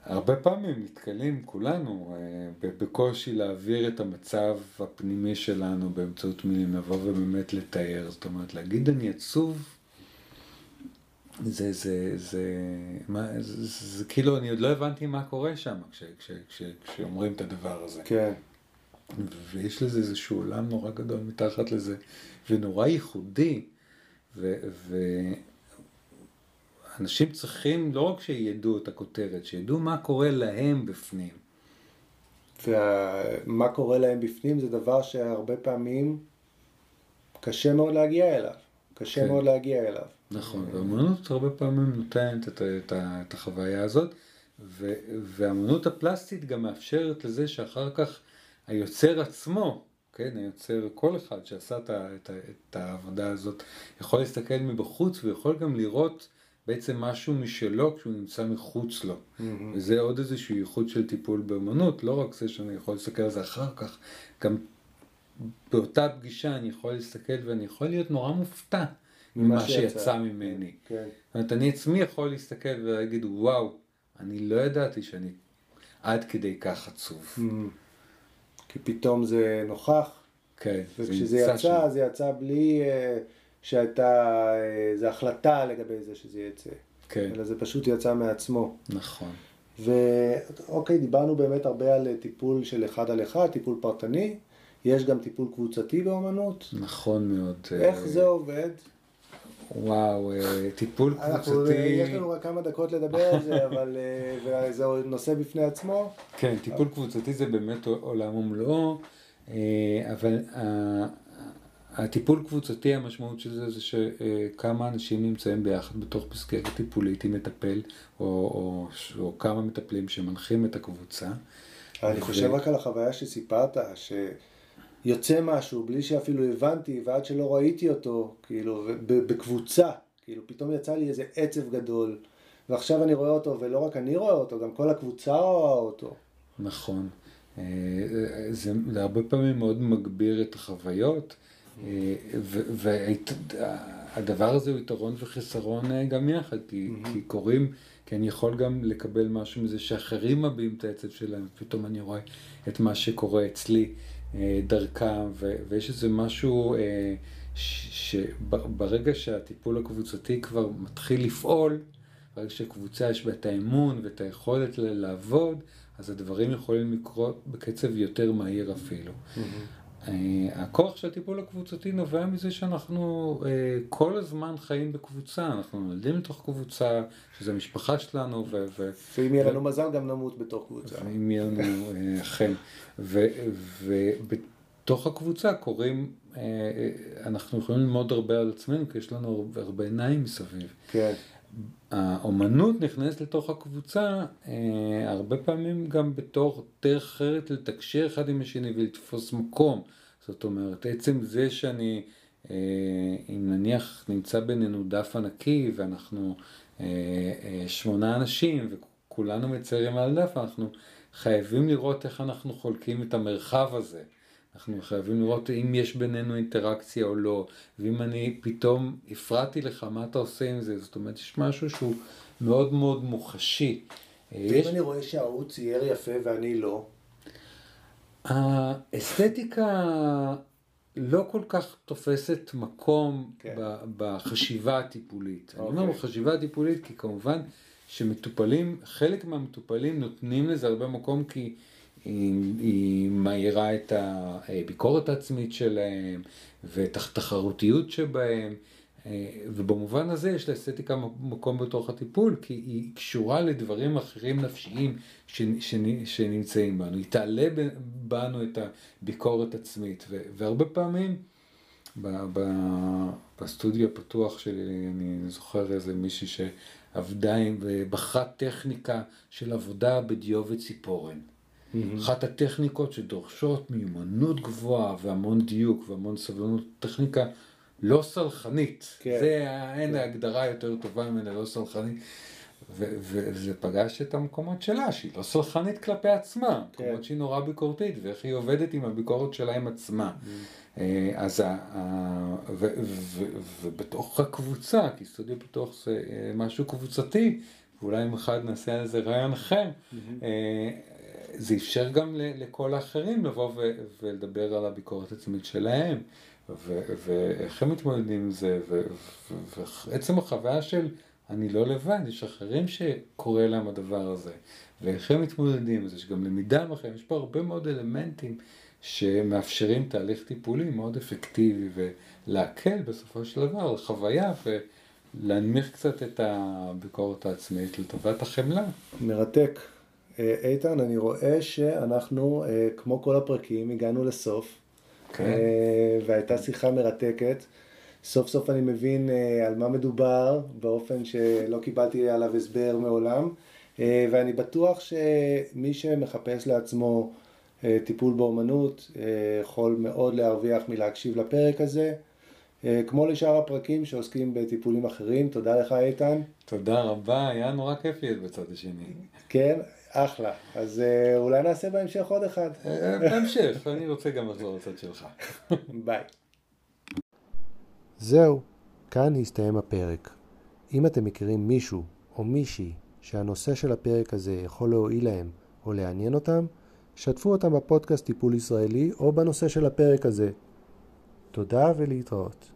[SPEAKER 2] הרבה פעמים נתקלים כולנו אה, בקושי להעביר את המצב הפנימי שלנו באמצעות מילים, לבוא ובאמת לתאר, זאת אומרת להגיד אני עצוב זה, זה, זה, מה, זה, זה, זה כאילו, אני עוד לא הבנתי מה קורה שם כש, כש, כש, כשאומרים את הדבר הזה.
[SPEAKER 1] כן.
[SPEAKER 2] ויש לזה איזשהו עולם נורא גדול מתחת לזה, ונורא ייחודי, ו, ו, אנשים צריכים לא רק שידעו את הכותרת, שידעו מה קורה להם בפנים.
[SPEAKER 1] ומה קורה להם בפנים זה דבר שהרבה פעמים קשה מאוד להגיע אליו. קשה כן. מאוד להגיע אליו.
[SPEAKER 2] נכון, והאמנות הרבה פעמים נותנת את, את, את החוויה הזאת, והאמנות הפלסטית גם מאפשרת לזה שאחר כך היוצר עצמו, כן, היוצר, כל אחד שעשה את, את, את העבודה הזאת, יכול להסתכל מבחוץ ויכול גם לראות בעצם משהו משלו כשהוא נמצא מחוץ לו. Mm-hmm. וזה עוד איזשהו ייחוד של טיפול באמנות, לא רק זה שאני יכול להסתכל על זה אחר כך, גם באותה פגישה אני יכול להסתכל ואני יכול להיות נורא מופתע ממה שיצא ממני. כן. זאת אומרת, אני עצמי יכול להסתכל ולהגיד, וואו, אני לא ידעתי שאני עד כדי כך עצוב. Mm-hmm.
[SPEAKER 1] כי פתאום זה נוכח.
[SPEAKER 2] כן,
[SPEAKER 1] וכשזה יצא, שם. זה יצא בלי uh, שהייתה איזו החלטה לגבי זה שזה יצא.
[SPEAKER 2] כן.
[SPEAKER 1] אלא זה פשוט יצא מעצמו.
[SPEAKER 2] נכון.
[SPEAKER 1] ואוקיי, דיברנו באמת הרבה על טיפול של אחד על אחד, טיפול פרטני. יש גם טיפול קבוצתי באמנות.
[SPEAKER 2] נכון מאוד.
[SPEAKER 1] איך זה עובד?
[SPEAKER 2] וואו, אה, טיפול קבוצתי...
[SPEAKER 1] יש לנו רק כמה דקות לדבר על זה, אבל אה, זה נושא בפני עצמו.
[SPEAKER 2] כן, טיפול קבוצתי זה באמת עולם ומלואו, אה, אבל הטיפול קבוצתי, המשמעות של זה זה שכמה אנשים נמצאים ביחד בתוך מסגרת טיפולית עם מטפל, או, או, או כמה מטפלים שמנחים את הקבוצה.
[SPEAKER 1] אני חושב רק על החוויה שסיפרת, ש... יוצא משהו בלי שאפילו הבנתי ועד שלא ראיתי אותו, כאילו, בקבוצה, כאילו, פתאום יצא לי איזה עצב גדול, ועכשיו אני רואה אותו, ולא רק אני רואה אותו, גם כל הקבוצה רואה אותו.
[SPEAKER 2] נכון. אה, זה, זה הרבה פעמים מאוד מגביר את החוויות, והדבר הזה הוא יתרון וחיסרון אה, גם יחד, כי, כי קוראים, כי אני יכול גם לקבל משהו מזה שאחרים מביעים את העצב שלהם, פתאום אני רואה את מה שקורה אצלי. אה, דרכם, ויש איזה משהו אה, שברגע שהטיפול הקבוצתי כבר מתחיל לפעול, ברגע שקבוצה יש בה את האמון ואת היכולת לעבוד, אז הדברים יכולים לקרות בקצב יותר מהיר אפילו. Mm-hmm. אה, הכוח של הטיפול הקבוצתי נובע מזה שאנחנו אה, כל הזמן חיים בקבוצה, אנחנו נולדים לתוך קבוצה, שזה המשפחה שלנו. ו-
[SPEAKER 1] ו- ואם יהיה לנו מזל גם נמות בתוך קבוצה.
[SPEAKER 2] ואם יהיה לנו, אה, אכן. ובתוך הקבוצה קוראים, אנחנו יכולים ללמוד הרבה על עצמנו, כי יש לנו הרבה עיניים מסביב.
[SPEAKER 1] כן.
[SPEAKER 2] האומנות נכנסת לתוך הקבוצה הרבה פעמים גם בתור דרך אחרת לתקשר אחד עם השני ולתפוס מקום. זאת אומרת, עצם זה שאני, אה, אם נניח נמצא בינינו דף ענקי ואנחנו אה, אה, שמונה אנשים וכולנו מציירים על הדף, אנחנו חייבים לראות איך אנחנו חולקים את המרחב הזה. אנחנו חייבים לראות אם יש בינינו אינטראקציה או לא, ואם אני פתאום הפרעתי לך, מה אתה עושה עם זה? זאת אומרת, יש משהו שהוא מאוד מאוד מוחשי.
[SPEAKER 1] ואם יש... אני רואה שההוא צייר יפה ואני לא?
[SPEAKER 2] האסתטיקה לא כל כך תופסת מקום כן. בחשיבה הטיפולית. Okay. אני אומר אוקיי. בחשיבה הטיפולית כי כמובן שמטופלים, חלק מהמטופלים נותנים לזה הרבה מקום כי היא, היא מאירה את הביקורת העצמית שלהם ואת התחרותיות שבהם. אה, ובמובן הזה יש לאסתטיקה מקום בתוך הטיפול, כי היא קשורה לדברים אחרים נפשיים שנמצאים בנו. היא תעלה בנו את הביקורת עצמית, והרבה פעמים בסטודיו הפתוח שלי, אני זוכר איזה מישהי שעבדה עם, ובחרה טכניקה של עבודה בדיו וציפורן. Mm-hmm. אחת הטכניקות שדורשות מיומנות גבוהה והמון דיוק והמון סבלנות, טכניקה לא סלחנית. כן. זה, אין כן. הגדרה יותר טובה ממנה לא סלחנית. וזה פגש את המקומות שלה, שהיא לא סלחנית כלפי עצמה, כן. מקומות שהיא נורא ביקורתית, ואיך היא עובדת עם הביקורת שלה עם עצמה. Mm. אה, אז ה, ו, ו, ובתוך הקבוצה, כי סטודיו פתוח זה אה, משהו קבוצתי, ואולי אם אחד נעשה על זה רעיון אחר, mm-hmm. אה, זה אפשר גם לכל האחרים לבוא ולדבר על הביקורת עצמית שלהם. ואיך הם מתמודדים עם זה, ועצם החוויה של אני לא לבד, יש אחרים שקורה להם הדבר הזה, ואיך הם מתמודדים עם זה, יש גם למידה בכם, יש פה הרבה מאוד אלמנטים שמאפשרים תהליך טיפולי מאוד אפקטיבי ולהקל בסופו של דבר על חוויה ולהנמיך קצת את הביקורת העצמית לטובת החמלה.
[SPEAKER 1] מרתק. אה, איתן, אני רואה שאנחנו, אה, כמו כל הפרקים, הגענו לסוף. כן. אה, והייתה שיחה מרתקת. סוף סוף אני מבין אה, על מה מדובר, באופן שלא קיבלתי עליו הסבר מעולם, אה, ואני בטוח שמי שמחפש לעצמו טיפול באומנות יכול מאוד להרוויח מלהקשיב לפרק הזה. כמו לשאר הפרקים שעוסקים בטיפולים אחרים. תודה לך איתן.
[SPEAKER 2] תודה רבה, היה נורא כיף להיות בצד השני.
[SPEAKER 1] כן, אחלה. אז אולי נעשה בהמשך עוד אחד.
[SPEAKER 2] בהמשך, אני רוצה גם לחזור לצד שלך.
[SPEAKER 1] ביי. זהו, כאן הסתיים הפרק. אם אתם מכירים מישהו או מישהי שהנושא של הפרק הזה יכול להועיל להם או לעניין אותם, שתפו אותם בפודקאסט טיפול ישראלי או בנושא של הפרק הזה. תודה ולהתראות.